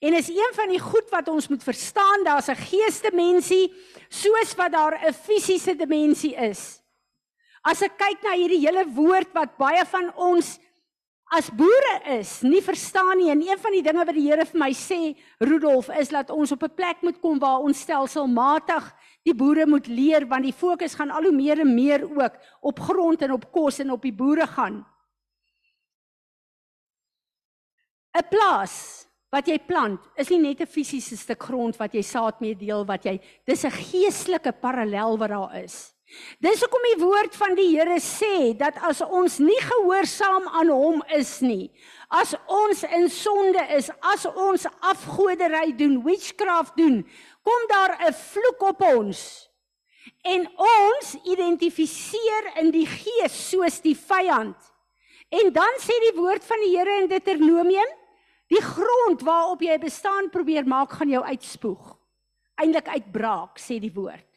En is een van die goed wat ons moet verstaan, daar's 'n geesdimensie soos wat daar 'n fisiese dimensie is. As ek kyk na hierdie hele woord wat baie van ons as boere is, nie verstaan nie en een van die dinge wat die Here vir my sê, Rudolf, is dat ons op 'n plek moet kom waar ons stelselmatig die boere moet leer want die fokus gaan al hoe meer en meer ook op grond en op kos en op die boere gaan. 'n Plaas wat jy plant is nie net 'n fisiese stuk grond wat jy saad mee deel wat jy dis 'n geestelike parallel wat daar is. Dis hoekom die woord van die Here sê dat as ons nie gehoorsaam aan hom is nie, as ons in sonde is, as ons afgodery doen, witchcraft doen, kom daar 'n vloek op ons. En ons identifiseer in die gees soos die vyand. En dan sê die woord van die Here in Deuteronomium, die grond waarop jy bestaan probeer maak gaan jou uitspoeg. Eindelik uitbraak, sê die woord.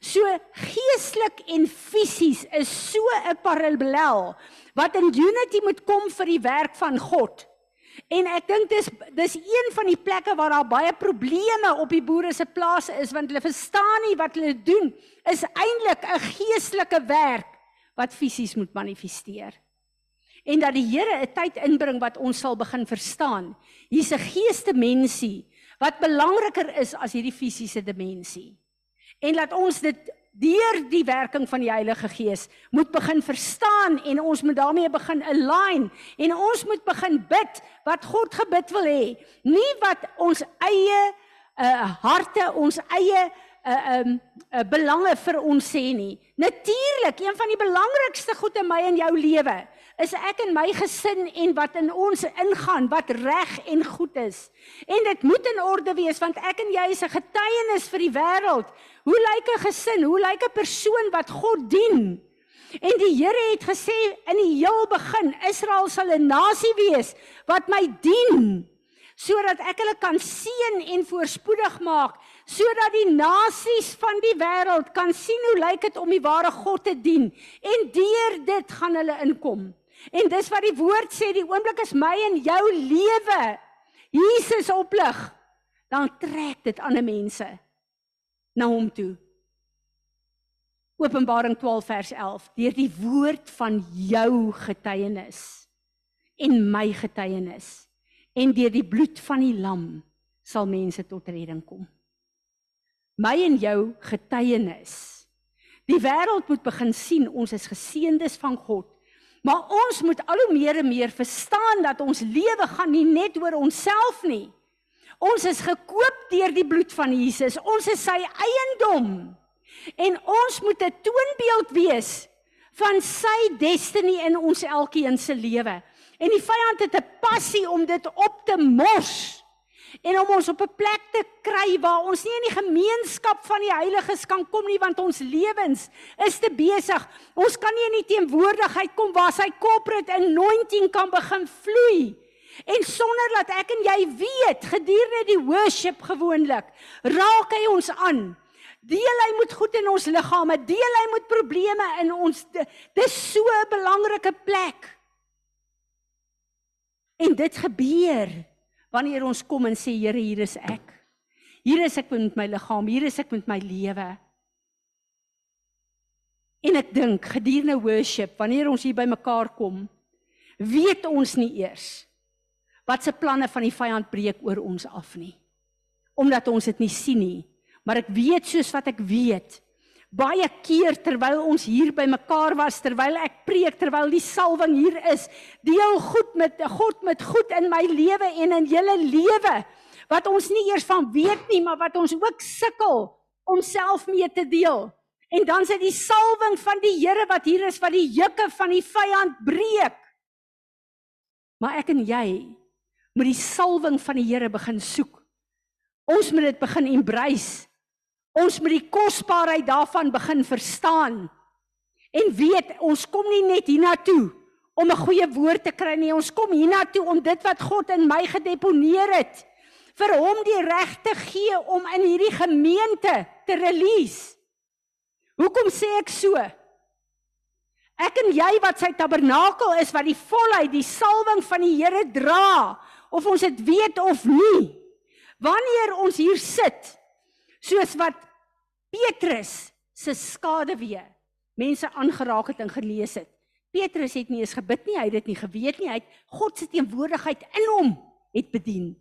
So geestelik en fisies is so 'n parallel wat in unity moet kom vir die werk van God. En ek dink dis dis een van die plekke waar daar baie probleme op die boere se plase is want hulle verstaan nie wat hulle doen is eintlik 'n geestelike werk wat fisies moet manifesteer. En dat die Here 'n tyd inbring wat ons sal begin verstaan. Hier's 'n geesdimensie wat belangriker is as hierdie fisiese dimensie. En laat ons dit deur die werking van die Heilige Gees moet begin verstaan en ons moet daarmee begin align. En ons moet begin bid wat God gebid wil hê. Nie wat ons eie uh, harte ons eie uh, um, uh, belange vir ons sê nie. Natuurlik een van die belangrikste goed in my en jou lewe is ek en my gesin en wat in ons ingaan wat reg en goed is. En dit moet in orde wees want ek en jy is 'n getuienis vir die wêreld. Hoe lyk 'n gesin? Hoe lyk 'n persoon wat God dien? En die Here het gesê in die heel begin, Israel sal 'n nasie wees wat my dien sodat ek hulle kan seën en voorspoedig maak sodat die nasies van die wêreld kan sien hoe lyk dit om die ware God te dien en deur dit gaan hulle inkom. En dis wat die woord sê, die oomblik is my en jou lewe. Jesus oplig. Dan trek dit ander mense na hom toe. Openbaring 12 vers 11. Deur die woord van jou getuienis en my getuienis en deur die bloed van die lam sal mense tot redding kom. My en jou getuienis. Die wêreld moet begin sien ons is geseëndes van God Maar ons moet al hoe meer en meer verstaan dat ons lewe gaan nie net oor onsself nie. Ons is gekoop deur die bloed van Jesus. Ons is sy eiendom. En ons moet 'n toonbeeld wees van sy destiny in ons elkeen se lewe. En die vyand het 'n passie om dit op te mors en om ons op 'n plek te kry waar ons nie in die gemeenskap van die heiliges kan kom nie want ons lewens is te besig. Ons kan nie in die teenwoordigheid kom waar sy corporate anointing kan begin vloei. En sonder dat ek en jy weet gedurende die worship gewoonlik raak hy ons aan. Deel hy moet goed in ons liggame, deel hy moet probleme in ons dis so 'n belangrike plek. En dit gebeur wanneer ons kom en sê Here, hier is ek. Hier is ek met my liggaam, hier is ek met my lewe. En ek dink gedurende worship, wanneer ons hier bymekaar kom, weet ons nie eers wat se planne van die vyand breek oor ons af nie. Omdat ons dit nie sien nie, maar ek weet soos wat ek weet, baie keer terwyl ons hier by mekaar was, terwyl ek preek, terwyl die salwing hier is, deel goed met God met goed in my lewe en in julle lewe wat ons nie eers van weet nie, maar wat ons ook sukkel om self mee te deel. En dan is dit die salwing van die Here wat hier is wat die juke van die vyand breek. Maar ek en jy moet die salwing van die Here begin soek. Ons moet dit begin embrace Ons moet die kosbaarheid daarvan begin verstaan. En weet, ons kom nie net hiernatoe om 'n goeie woord te kry nie. Ons kom hiernatoe om dit wat God in my gedeponeer het vir hom die reg te gee om in hierdie gemeente te release. Hoekom sê ek so? Ek en jy wat sy tabernakel is wat die volheid, die salwing van die Here dra, of ons dit weet of nie. Wanneer ons hier sit, soos wat Petrus se skaduwee mense aangeraak het en gelees het. Petrus het nie eens gebid nie, hy het dit nie geweet nie, hy het God se teenwoordigheid in hom het bedien.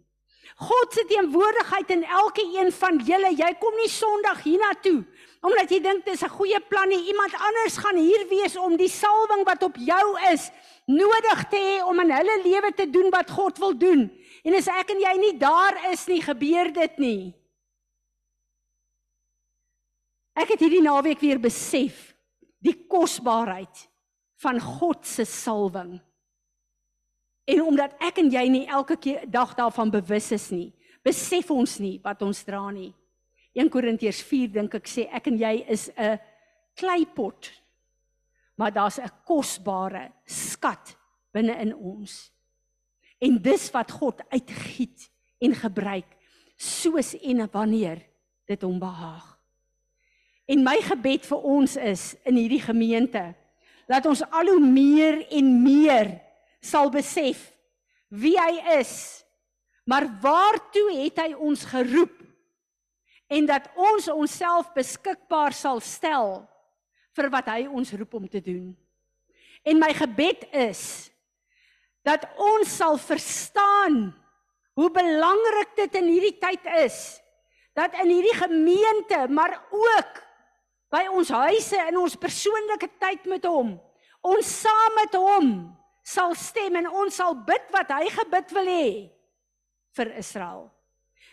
God se teenwoordigheid in elke een van julle. Jy kom nie Sondag hiernatoe omdat jy dink dis 'n goeie plan nie. Iemand anders gaan hier wees om die salwing wat op jou is nodig te hê om in hulle lewe te doen wat God wil doen. En as ek en jy nie daar is nie, gebeur dit nie. Ek het hierdie naweek weer besef die kosbaarheid van God se salwing. En omdat ek en jy nie elke keer dag daarvan bewus is nie, besef ons nie wat ons dra nie. 1 Korintiërs 4 dink ek sê ek en jy is 'n kleipot. Maar daar's 'n kosbare skat binne in ons. En dis wat God uitgiet en gebruik soos en wanneer dit hom behaag. En my gebed vir ons is in hierdie gemeente dat ons al hoe meer en meer sal besef wie hy is. Maar waartoe het hy ons geroep? En dat ons onsself beskikbaar sal stel vir wat hy ons roep om te doen. En my gebed is dat ons sal verstaan hoe belangrik dit in hierdie tyd is dat in hierdie gemeente maar ook by ons huise in ons persoonlike tyd met hom. Ons saam met hom sal stem en ons sal bid wat hy gebid wil hê vir Israel.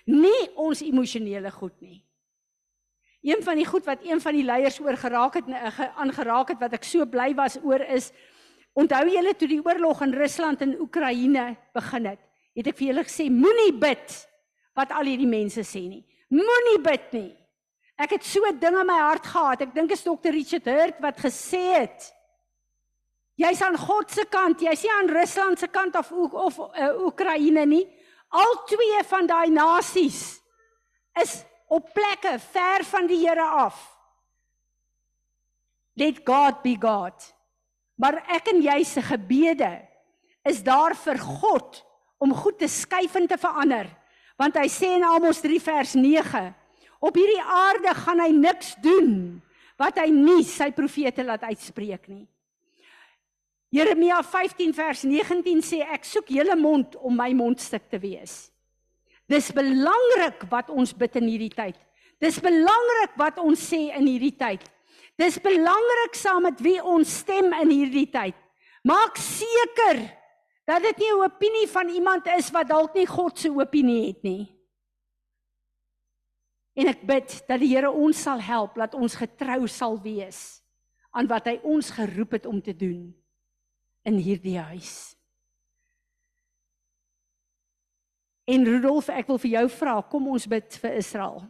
Nie ons emosionele goed nie. Een van die goed wat een van die leiers oor geraak het eh, aangeraak het wat ek so bly was oor is onthou julle toe die oorlog in Rusland en Oekraïne begin het, het ek vir julle gesê moenie bid wat al hierdie mense sê nie. Moenie bid nie. Ek het so 'n ding in my hart gehad. Ek dink dit is Dr. Richard Hurt wat gesê het. Jy's aan God se kant, jy's nie aan Rusland se kant of of uh, Oekraïne nie. Al twee van daai nasies is op plekke ver van die Here af. Let God be God. Maar ek en jy se gebede is daar vir God om goed te skuif en te verander. Want hy sê in Amos 3 vers 9 Op hierdie aarde gaan hy niks doen wat hy nie sy profete laat uitspreek nie. Jeremia 15 vers 19 sê ek soek julle mond om my mondstuk te wees. Dis belangrik wat ons bid in hierdie tyd. Dis belangrik wat ons sê in hierdie tyd. Dis belangrik saam met wie ons stem in hierdie tyd. Maak seker dat dit nie 'n opinie van iemand is wat dalk nie God se opinie het nie. En ek bid dat die Here ons sal help dat ons getrou sal wees aan wat hy ons geroep het om te doen in hierdie huis. En Rudolf, ek wil vir jou vra, kom ons bid vir Israel.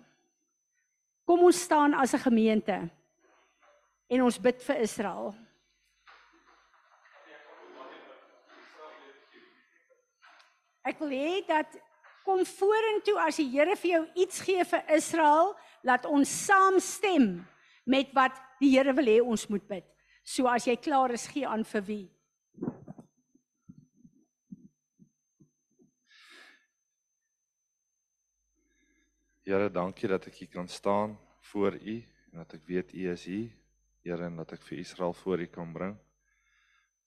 Kom ons staan as 'n gemeente en ons bid vir Israel. Ek wil hê dat kom vorentoe as die Here vir jou iets gee vir Israel, laat ons saamstem met wat die Here wil hê ons moet bid. So as jy klaar is, gee aan vir wie. Here, dankie dat ek hier kan staan voor U en dat ek weet U is hier. Here, en dat ek vir Israel voor U kan bring.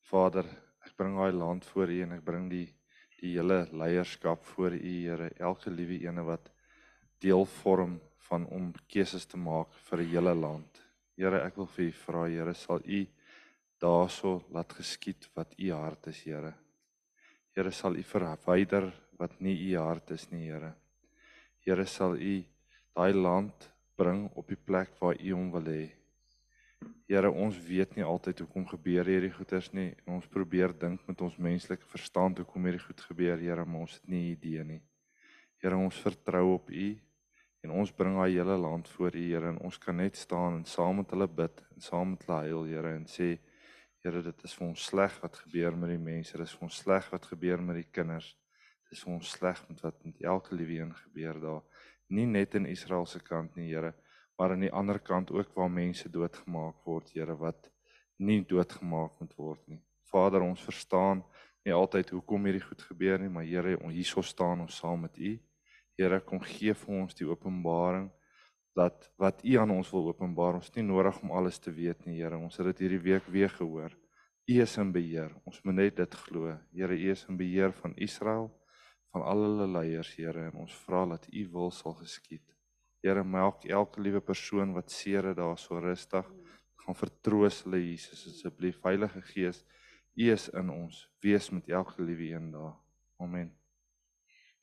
Vader, ek bring daai land voor U en ek bring die die hele leierskap voor U, Here, elke liewe ene wat deel vorm van om keuses te maak vir 'n hele land. Here, ek wil vir U vra, Here, sal U daarso laat geskied wat U hart is, Here. Here, sal U verwyder wat nie U hart is nie, Here. Here sal U daai land bring op die plek waar U hom wil hê. Here, ons weet nie altyd hoekom gebeur hierdie goeters nie. Ons probeer dink met ons menslike verstand hoekom hierdie goed gebeur, Here, maar ons het nie idee nie. Here, ons vertrou op U en ons bring daai hele land voor U, Here, en ons kan net staan en saam met hulle bid en saam met hulle huil, Here, en sê Here, dit is vir ons sleg wat gebeur met die mense. Dit is vir ons sleg wat gebeur met die kinders dis vir ons sleg met wat met elke liewe een gebeur daar. Nie net in Israel se kant nie, Here, maar aan die ander kant ook waar mense doodgemaak word, Here, wat nie doodgemaak moet word nie. Vader, ons verstaan nie altyd hoekom hierdie goed gebeur nie, maar Here, ons hierso staan ons saam met U. Here, kom gee vir ons die openbaring dat wat U aan ons wil openbaar. Ons nie nodig om alles te weet nie, Here. Ons het dit hierdie week weer gehoor. U is in beheer. Ons moet net dit glo. Here, U is in beheer van Israel van al hulle leiers, Here, en ons vra dat U wil sal geskied. Here, maak elke liewe persoon wat seer het daar so rustig. Gaan vertroos hulle Jesus asseblief. Heilige Gees, U is in ons. Wees met elke liewe een daar. Amen.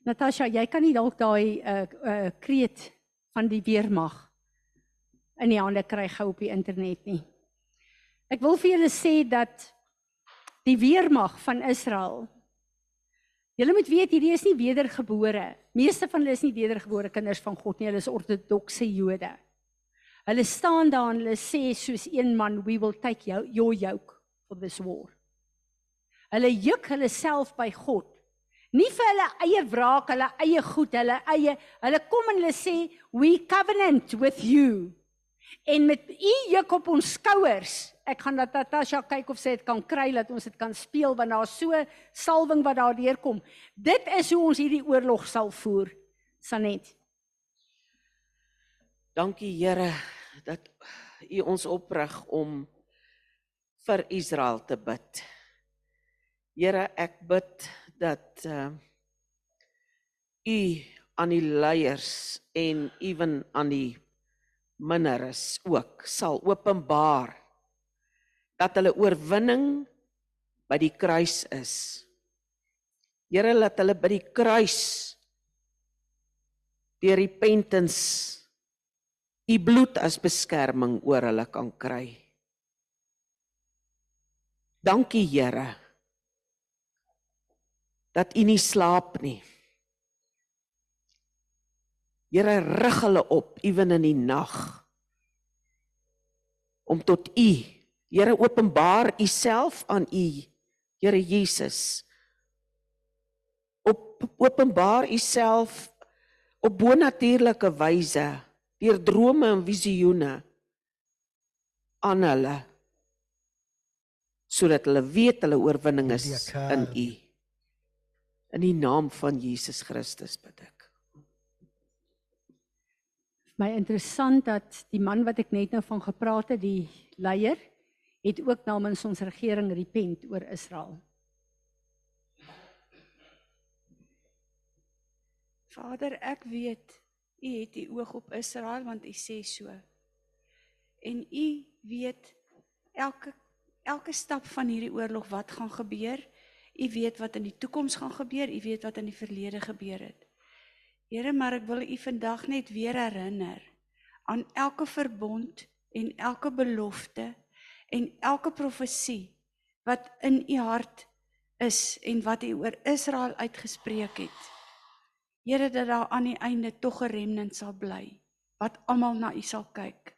Natasha, jy kan nie dalk daai uh, uh, kreet van die weermag in die hande kry gou op die internet nie. Ek wil vir julle sê dat die weermag van Israel Julle moet weet hierdie is nie wedergebore. Meeste van hulle is nie wedergebore kinders van God nie. Hulle is ortodokse Jode. Hulle staan daar en hulle sê soos een man, we will take you, your yoke for this war. Hulle juk hulle self by God. Nie vir hulle eie wraak, hulle eie goed, hulle eie hulle kom en hulle sê we covenant with you. En met u juk op ons skouers ek gaan dat Natasha kyk of sy dit kan kry dat ons dit kan speel want daar's so salwing wat daar deurkom. Dit is hoe ons hierdie oorlog sal voer. Sanet. Dankie Here dat U ons oprig om vir Israel te bid. Here, ek bid dat uh U aan die leiers en ewen aan die minderes ook sal openbaar dat hulle oorwinning by die kruis is. Here laat hulle by die kruis deur repentance u bloed as beskerming oor hulle kan kry. Dankie Here dat u nie slaap nie. Here rig hulle op ewen in die nag om tot u Here openbaar u self aan u Here Jesus. Op openbaar u self op bonatuurlike wyse deur drome en visioene aan hulle sodat hulle weet hulle oorwinning is in u. In die naam van Jesus Christus bid ek. My interessant dat die man wat ek net nou van gepraat het, die leier het ook namens ons regering repent oor Israel. Vader, ek weet u het die oog op Israel want u sê so. En u weet elke elke stap van hierdie oorlog wat gaan gebeur. U weet wat in die toekoms gaan gebeur, u weet wat in die verlede gebeur het. Here, maar ek wil u vandag net weer herinner aan elke verbond en elke belofte en elke profesie wat in u hart is en wat u oor Israel uitgespreek het. Here dat daar aan die einde tog 'n remnant sal bly wat almal na u sal kyk.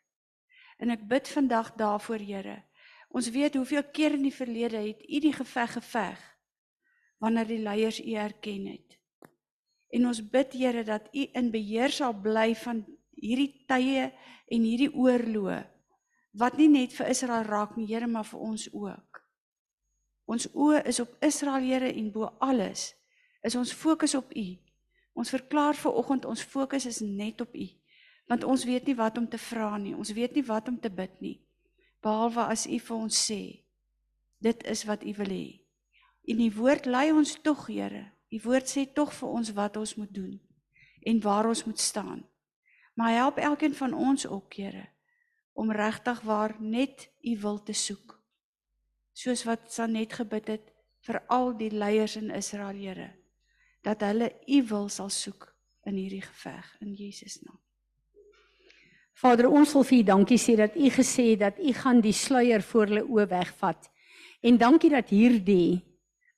En ek bid vandag daarvoor, Here. Ons weet hoeveel keer in die verlede het u die geveg geveg wanneer die leiers u erken het. En ons bid Here dat u in beheer sal bly van hierdie tye en hierdie oorloë wat nie net vir Israel raak nie, Here, maar vir ons ook. Ons oë is op Israel, Here, en bo alles is ons fokus op U. Ons verklaar vir oggend ons fokus is net op U. Want ons weet nie wat om te vra nie. Ons weet nie wat om te bid nie. Behalwe as U vir ons sê, dit is wat U wil hê. En U woord lei ons tog, Here. U woord sê tog vir ons wat ons moet doen en waar ons moet staan. Maar help elkeen van ons ook, Here, om regtig waar net U wil te soek. Soos wat Sanet gebid het vir al die leiers in Israel, Here dat hulle u wil sal soek in hierdie geveg in Jesus naam. Vader, ons wil vir u dankie sê dat u gesê het dat u gaan die sluier voor hulle oë wegvat. En dankie dat hierdie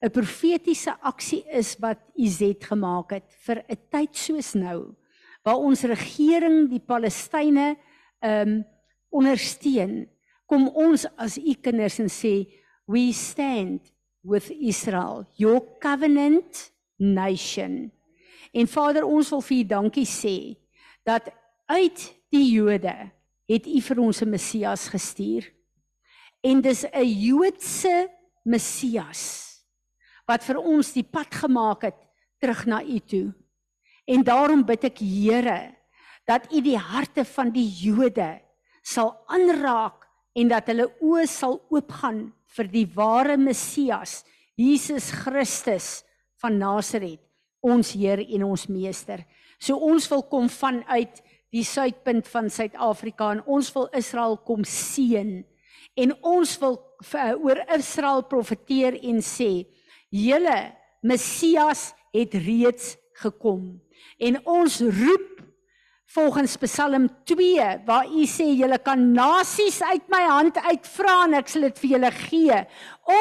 'n profetiese aksie is wat u zet gemaak het vir 'n tyd soos nou waar ons regering die Palestynë ehm um, ondersteun. Kom ons as u kinders en sê we stand with Israel. Your covenant nation. En Vader, ons wil vir U dankie sê dat uit die Jode het U vir ons 'n Messias gestuur. En dis 'n Joodse Messias wat vir ons die pad gemaak het terug na U toe. En daarom bid ek Here dat U die harte van die Jode sal aanraak en dat hulle oë sal oopgaan vir die ware Messias, Jesus Christus van Nasaret, ons Heer en ons Meester. So ons wil kom vanuit die suidpunt van Suid-Afrika en ons wil Israel kom seën. En ons wil uh, oor Israel profeteer en sê: "Julle Messias het reeds gekom." En ons roep volgens Psalm 2 waar u sê julle kan nasies uit my hand uitvra en ek sal dit vir julle gee.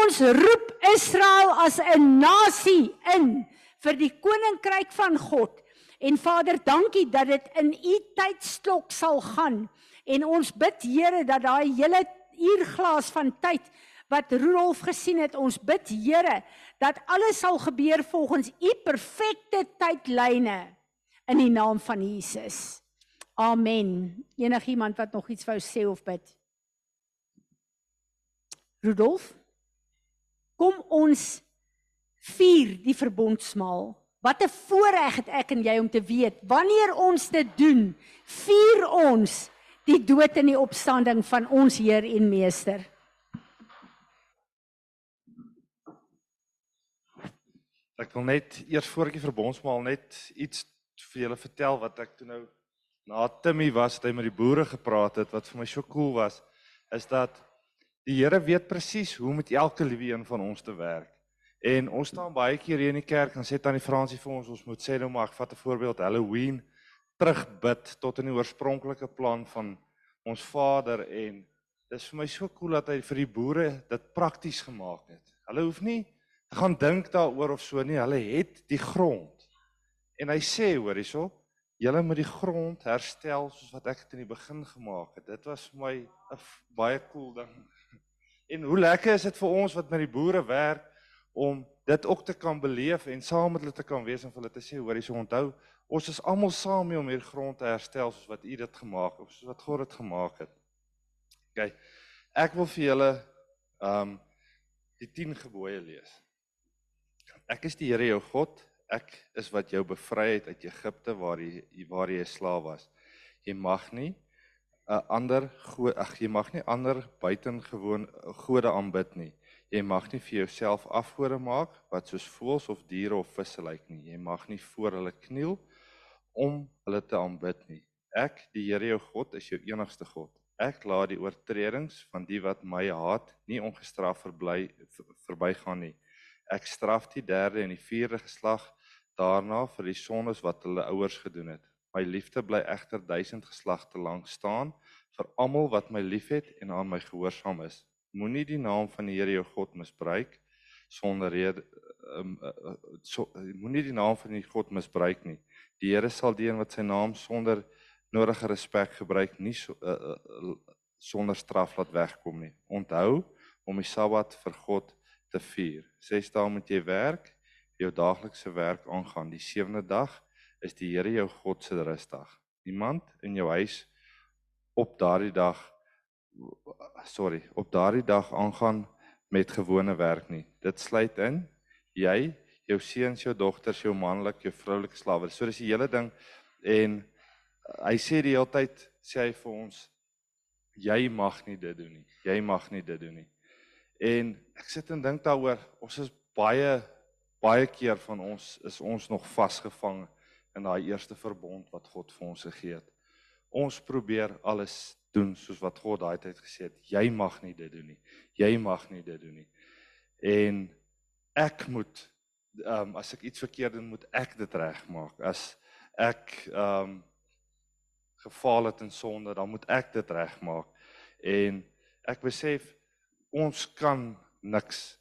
Ons roep Israel as 'n nasie in vir die koninkryk van God. En Vader, dankie dat dit in u tydsklok sal gaan. En ons bid Here dat daai hele uurglas van tyd wat Rudolf gesien het, ons bid Here dat alles sal gebeur volgens u perfekte tydlyne in die naam van Jesus. Amen. Enigiemand wat nog iets wou sê of bid? Rudolf? Kom ons vier die verbondsmaal. Wat 'n voorreg het ek en jy om te weet wanneer ons dit doen, vier ons die dood en die opstanding van ons Heer en Meester. Ek wil net eers voor ek die verbondsmaal net iets vir julle vertel wat ek toe nou na Timmy was het hy met die boere gepraat het wat vir my so cool was is dat die Here weet presies hoe met elke liewe een van ons te werk. En ons staan baie keer hier in die kerk en sê tannie Fransie vir ons ons moet sê nou maar ek vat 'n voorbeeld Halloween terugbid tot in die oorspronklike plan van ons Vader en dis vir my so cool dat hy vir die boere dit prakties gemaak het. Hulle hoef nie gaan dink daaroor of so nie, hulle het die grond. En hy sê hoor hierso, julle moet die grond herstel soos wat ek dit in die begin gemaak het. Dit was vir my 'n baie cool ding. En hoe lekker is dit vir ons wat met die boere werk om dit ook te kan beleef en saam met hulle te kan wees en vir hulle te sê hoor jy so onthou ons is almal saam om hierdie grond te herstel soos wat u dit gemaak het of soos wat God dit gemaak het. OK. Ek wil vir julle um die 10 gebooie lees. Ek is die Here jou God ek is wat jou bevry het uit Egipte waar jy waar jy 'n slaaf was. Jy mag nie 'n ander god ag jy mag nie ander buitengewoon gode aanbid nie. Jy mag nie vir jouself afgode maak wat soos voëls of diere of visse lyk nie. Jy mag nie voor hulle kniel om hulle te aanbid nie. Ek, die Here jou God, is jou enigste God. Ek laat die oortredings van die wat my haat nie ongestraf verbly ver- verbygaan nie. Ek straf die derde en die vierde geslag daarna vir die sondes wat hulle ouers gedoen het. My liefde bly egter duisend geslagte lank staan vir almal wat my liefhet en aan my gehoorsaam is. Moenie die naam van die Here jou God misbruik sonder rede um, uh, so, moenie die naam van die God misbruik nie. Die Here sal die een wat sy naam sonder nodige respek gebruik nie so, uh, uh, sonder straf laat wegkom nie. Onthou om die Sabbat vir God te vier. Ses dae moet jy werk, jou daaglikse werk aangaan. Die sewende dag is die Here jou God se rusdag. Niemand in jou huis op daardie dag sorry, op daardie dag aangaan met gewone werk nie. Dit sluit in jy, jou seuns, jou dogters, jou manlik, jou vroulike slawe. So dis die hele ding en uh, hy sê die hele tyd sê hy vir ons jy mag nie dit doen nie. Jy mag nie dit doen nie. En ek sit en dink daaroor, ons is baie baie keer van ons is ons nog vasgevang in daai eerste verbond wat God vir ons gegee het. Ons probeer alles doen soos wat God daai tyd gesê het. Jy mag nie dit doen nie. Jy mag nie dit doen nie. En ek moet ehm um, as ek iets verkeerd doen, moet ek dit regmaak. As ek ehm um, gefaal het in sonde, dan moet ek dit regmaak. En ek besef ons kan niks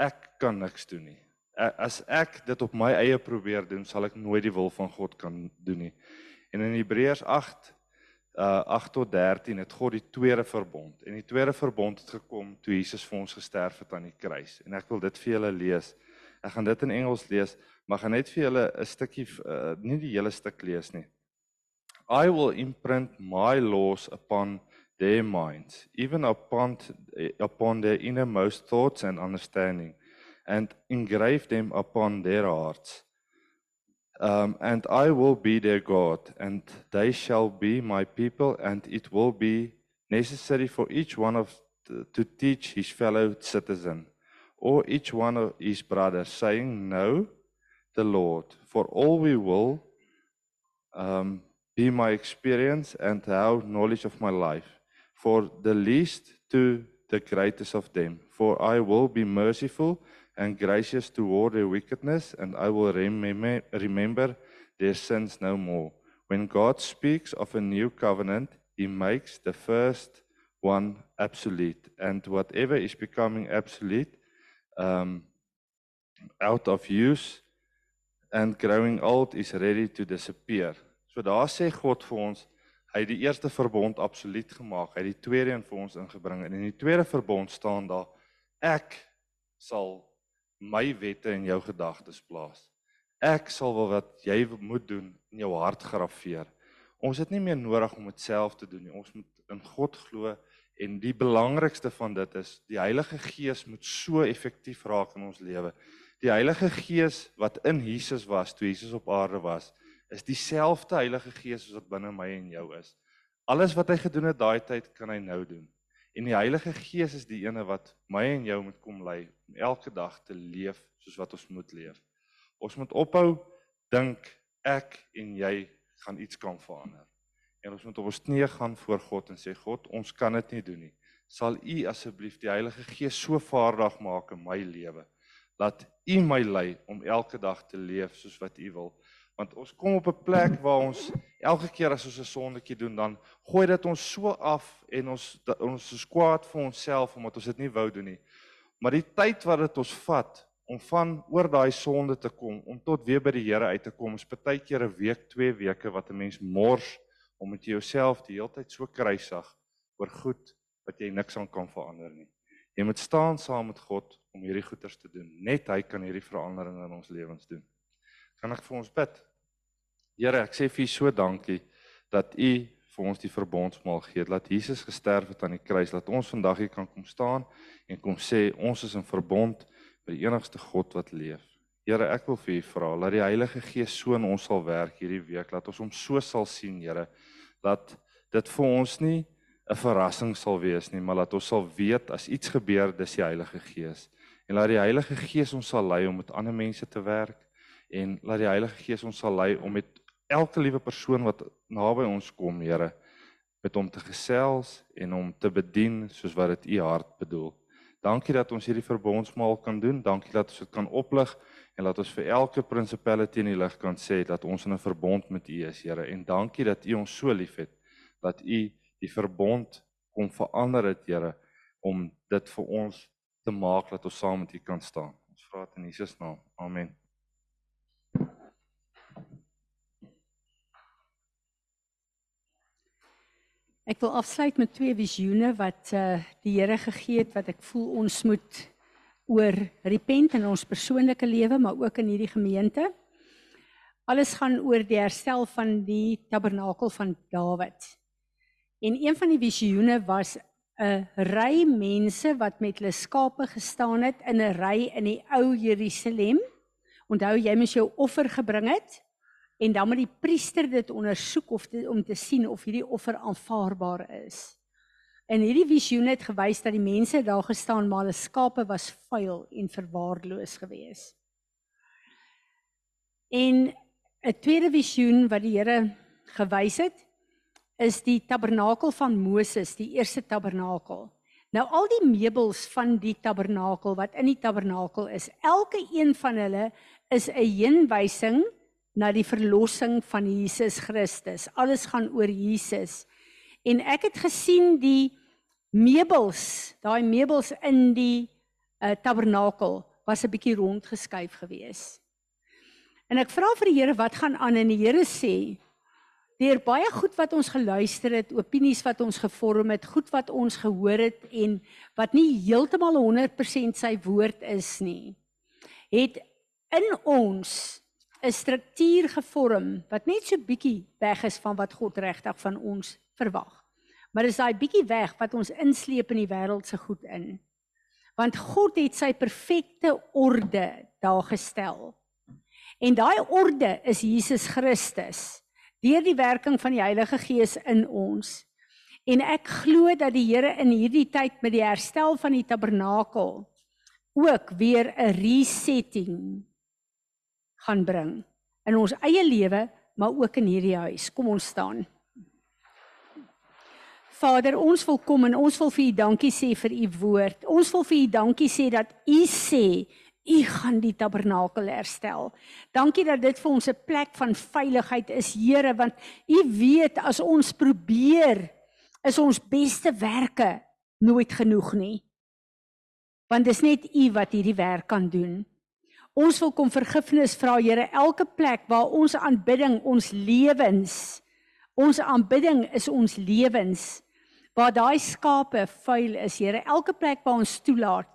ek kan niks doen nie. As ek dit op my eie probeer doen, sal ek nooit die wil van God kan doen nie. En in Hebreërs 8 uh 8 tot 13 het God die tweede verbond. En die tweede verbond het gekom toe Jesus vir ons gesterf het aan die kruis. En ek wil dit vir julle lees. Ek gaan dit in Engels lees, maar gaan net vir julle 'n stukkie uh, nie die hele stuk lees nie. I will imprint my laws upon their minds, even upon upon their innermost thoughts and understanding, and engrave them upon their hearts. Um, and I will be their God, and they shall be my people, and it will be necessary for each one of to teach his fellow citizen, or each one of his brothers, saying, Know the Lord, for all we will um, be my experience and have knowledge of my life, for the least to the greatest of them. For I will be merciful and gracious toward their wickedness, and I will remember, remember their sins no more. When God speaks of a new covenant, he makes the first one absolute, and whatever is becoming absolute um, out of use and growing old is ready to disappear. So daar sê God vir ons, hy het die eerste verbond absoluut gemaak. Hy het die tweede een vir ons ingebring en in die tweede verbond staan daar ek sal my wette in jou gedagtes plaas. Ek sal wel wat jy moet doen in jou hart graweer. Ons het nie meer nodig om dit self te doen nie. Ons moet in God glo en die belangrikste van dit is die Heilige Gees moet so effektief raak in ons lewe. Die Heilige Gees wat in Jesus was toe Jesus op aarde was, is dieselfde Heilige Gees as wat binne my en jou is. Alles wat hy gedoen het daai tyd kan hy nou doen. En die Heilige Gees is die ene wat my en jou moet kom lei om elke dag te leef soos wat ons moet leef. Ons moet ophou dink ek en jy gaan iets kan verander. En ons moet op ons knieë gaan voor God en sê God, ons kan dit nie doen nie. Sal U asseblief die Heilige Gees so vaardig maak in my lewe. Laat U my lei om elke dag te leef soos wat U wil. Want ons kom op 'n plek waar ons elke keer as ons 'n sondetjie doen, dan gooi dit ons so af en ons ons is kwaad vir onsself omdat ons dit nie wou doen nie. Maar die tyd wat dit ons vat om van oor daai sonde te kom, om tot weer by die Here uit te kom, is baie keer 'n week, 2 weke wat 'n mens mors om met jouself die hele tyd so kruisig oor goed wat jy niks aan kan verander nie. Jy moet staan saam met God om hierdie goeders te doen. Net hy kan hierdie verandering in ons lewens doen. Kan ek vir ons bid? Here, ek sê vir U so dankie dat U vir ons die verbondsmaal gee. Dat Jesus gesterf het aan die kruis, dat ons vandag hier kan kom staan en kom sê ons is in verbond met die enigste God wat leef. Here, ek wil vir U vra dat die Heilige Gees so in ons sal werk hierdie week, dat ons hom so sal sien, Here, dat dit vir ons nie 'n verrassing sal wees nie, maar dat ons sal weet as iets gebeur, dis die Heilige Gees. En laat die Heilige Gees ons sal lei om met ander mense te werk en laat die Heilige Gees ons sal lei om met elke liewe persoon wat naby ons kom, Here, met hom te gesels en hom te bedien soos wat dit u hart bedoel. Dankie dat ons hierdie verbondsmaal kan doen. Dankie dat ons dit kan oplig en laat ons vir elke principality in die lig kan sê dat ons in 'n verbond met U is, Here. En dankie dat U ons so liefhet dat U die verbond kom verander het, Here, om dit vir ons te maak dat ons saam met U kan staan. Ons vra dit in Jesus naam. Amen. Ek wil afsluit met twee visioene wat uh die Here gegee het wat ek voel ons moet oor repent in ons persoonlike lewe, maar ook in hierdie gemeente. Alles gaan oor die herstel van die tabernakel van Dawid. En een van die visioene was 'n ry mense wat met hulle skape gestaan het in 'n ry in die ou Jerusalem. Onthou jy moes jou offer gebring het en dan moet die priester dit ondersoek of te, om te sien of hierdie offer aanvaarbaar is. En hierdie visioen het gewys dat die mense daar gestaan maar hulle skape was vuil en verwaarloos geweest. En 'n tweede visioen wat die Here gewys het is die tabernakel van Moses, die eerste tabernakel. Nou al die meubels van die tabernakel wat in die tabernakel is, elke een van hulle is 'n heenwysing na die verlossing van Jesus Christus. Alles gaan oor Jesus. En ek het gesien die meubels, daai meubels in die uh, tabernakel was 'n bietjie rondgeskuif gewees. En ek vra vir die Here wat gaan aan en die Here sê deur baie goed wat ons geluister het, opinies wat ons gevorm het, goed wat ons gehoor het en wat nie heeltemal 100% sy woord is nie, het in ons 'n struktuur gevorm wat net so bietjie weg is van wat God regtig van ons verwag. Maar dis daai bietjie weg wat ons insleep in die wêreld se goed in. Want God het sy perfekte orde daar gestel. En daai orde is Jesus Christus deur die werking van die Heilige Gees in ons. En ek glo dat die Here in hierdie tyd met die herstel van die tabernakel ook weer 'n resetting gaan bring in ons eie lewe, maar ook in hierdie huis. Kom ons staan. Vader, ons wil kom en ons wil vir U dankie sê vir U woord. Ons wil vir U dankie sê dat U sê U gaan die tabernakel herstel. Dankie dat dit vir ons 'n plek van veiligheid is, Here, want U weet as ons probeer is ons beste werke nooit genoeg nie. Want dis net U wat hierdie werk kan doen. Ons wil kom vergifnis vra, Here, elke plek waar ons aanbidding ons lewens ons aanbidding is ons lewens waar daai skape vuil is, Here, elke plek waar ons toelaat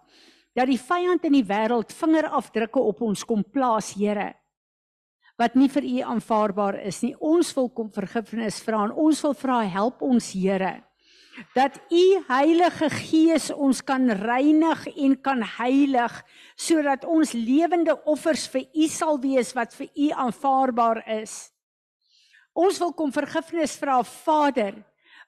dat die vyand in die wêreld vingerafdrukke op ons kom plaas, Here, wat nie vir U aanvaarbaar is nie. Ons wil kom vergifnis vra en ons wil vra help ons, Here, dat U Heilige Gees ons kan reinig en kan heilig sodat ons lewende offers vir U sal wees wat vir U aanvaarbaar is. Ons wil kom vergifnis vra, Vader,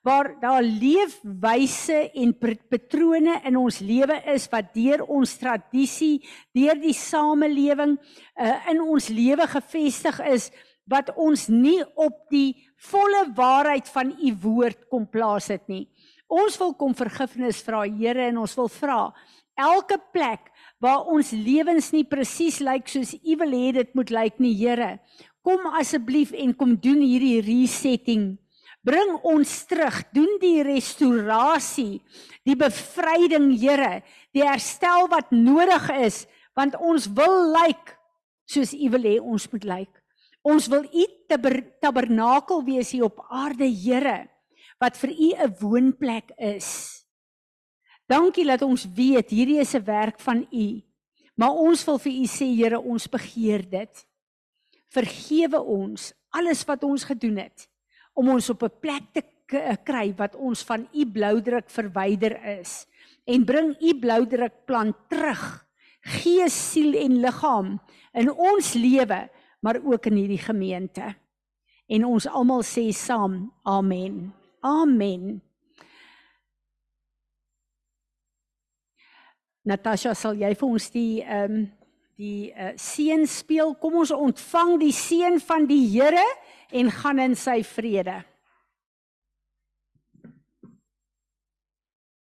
waar daar leefwyse en patrone in ons lewe is wat deur ons tradisie, deur die samelewing uh, in ons lewe gefestig is wat ons nie op die volle waarheid van u woord kom plaas het nie. Ons wil kom vergifnis vra Here en ons wil vra elke plek waar ons lewens nie presies lyk soos u wil hê dit moet lyk nie Here. Kom asseblief en kom doen hierdie resetting bring ons terug, doen die restaurasie, die bevryding, Here, die herstel wat nodig is, want ons wil lyk soos U wil hê ons moet lyk. Ons wil U tabernakel wees hier op aarde, Here, wat vir U 'n woonplek is. Dankie dat ons weet hierdie is 'n werk van U. Maar ons wil vir U sê, Here, ons begeer dit. Vergewe ons alles wat ons gedoen het om ons op 'n plek te eh, kry wat ons van u bloudruk verwyder is en bring u bloudruk plan terug gees siel en liggaam in ons lewe maar ook in hierdie gemeente en ons almal sê saam amen amen Natasha sal jy vir ons die ehm um, die uh, seën speel kom ons ontvang die seën van die Here en gaan in sy vrede.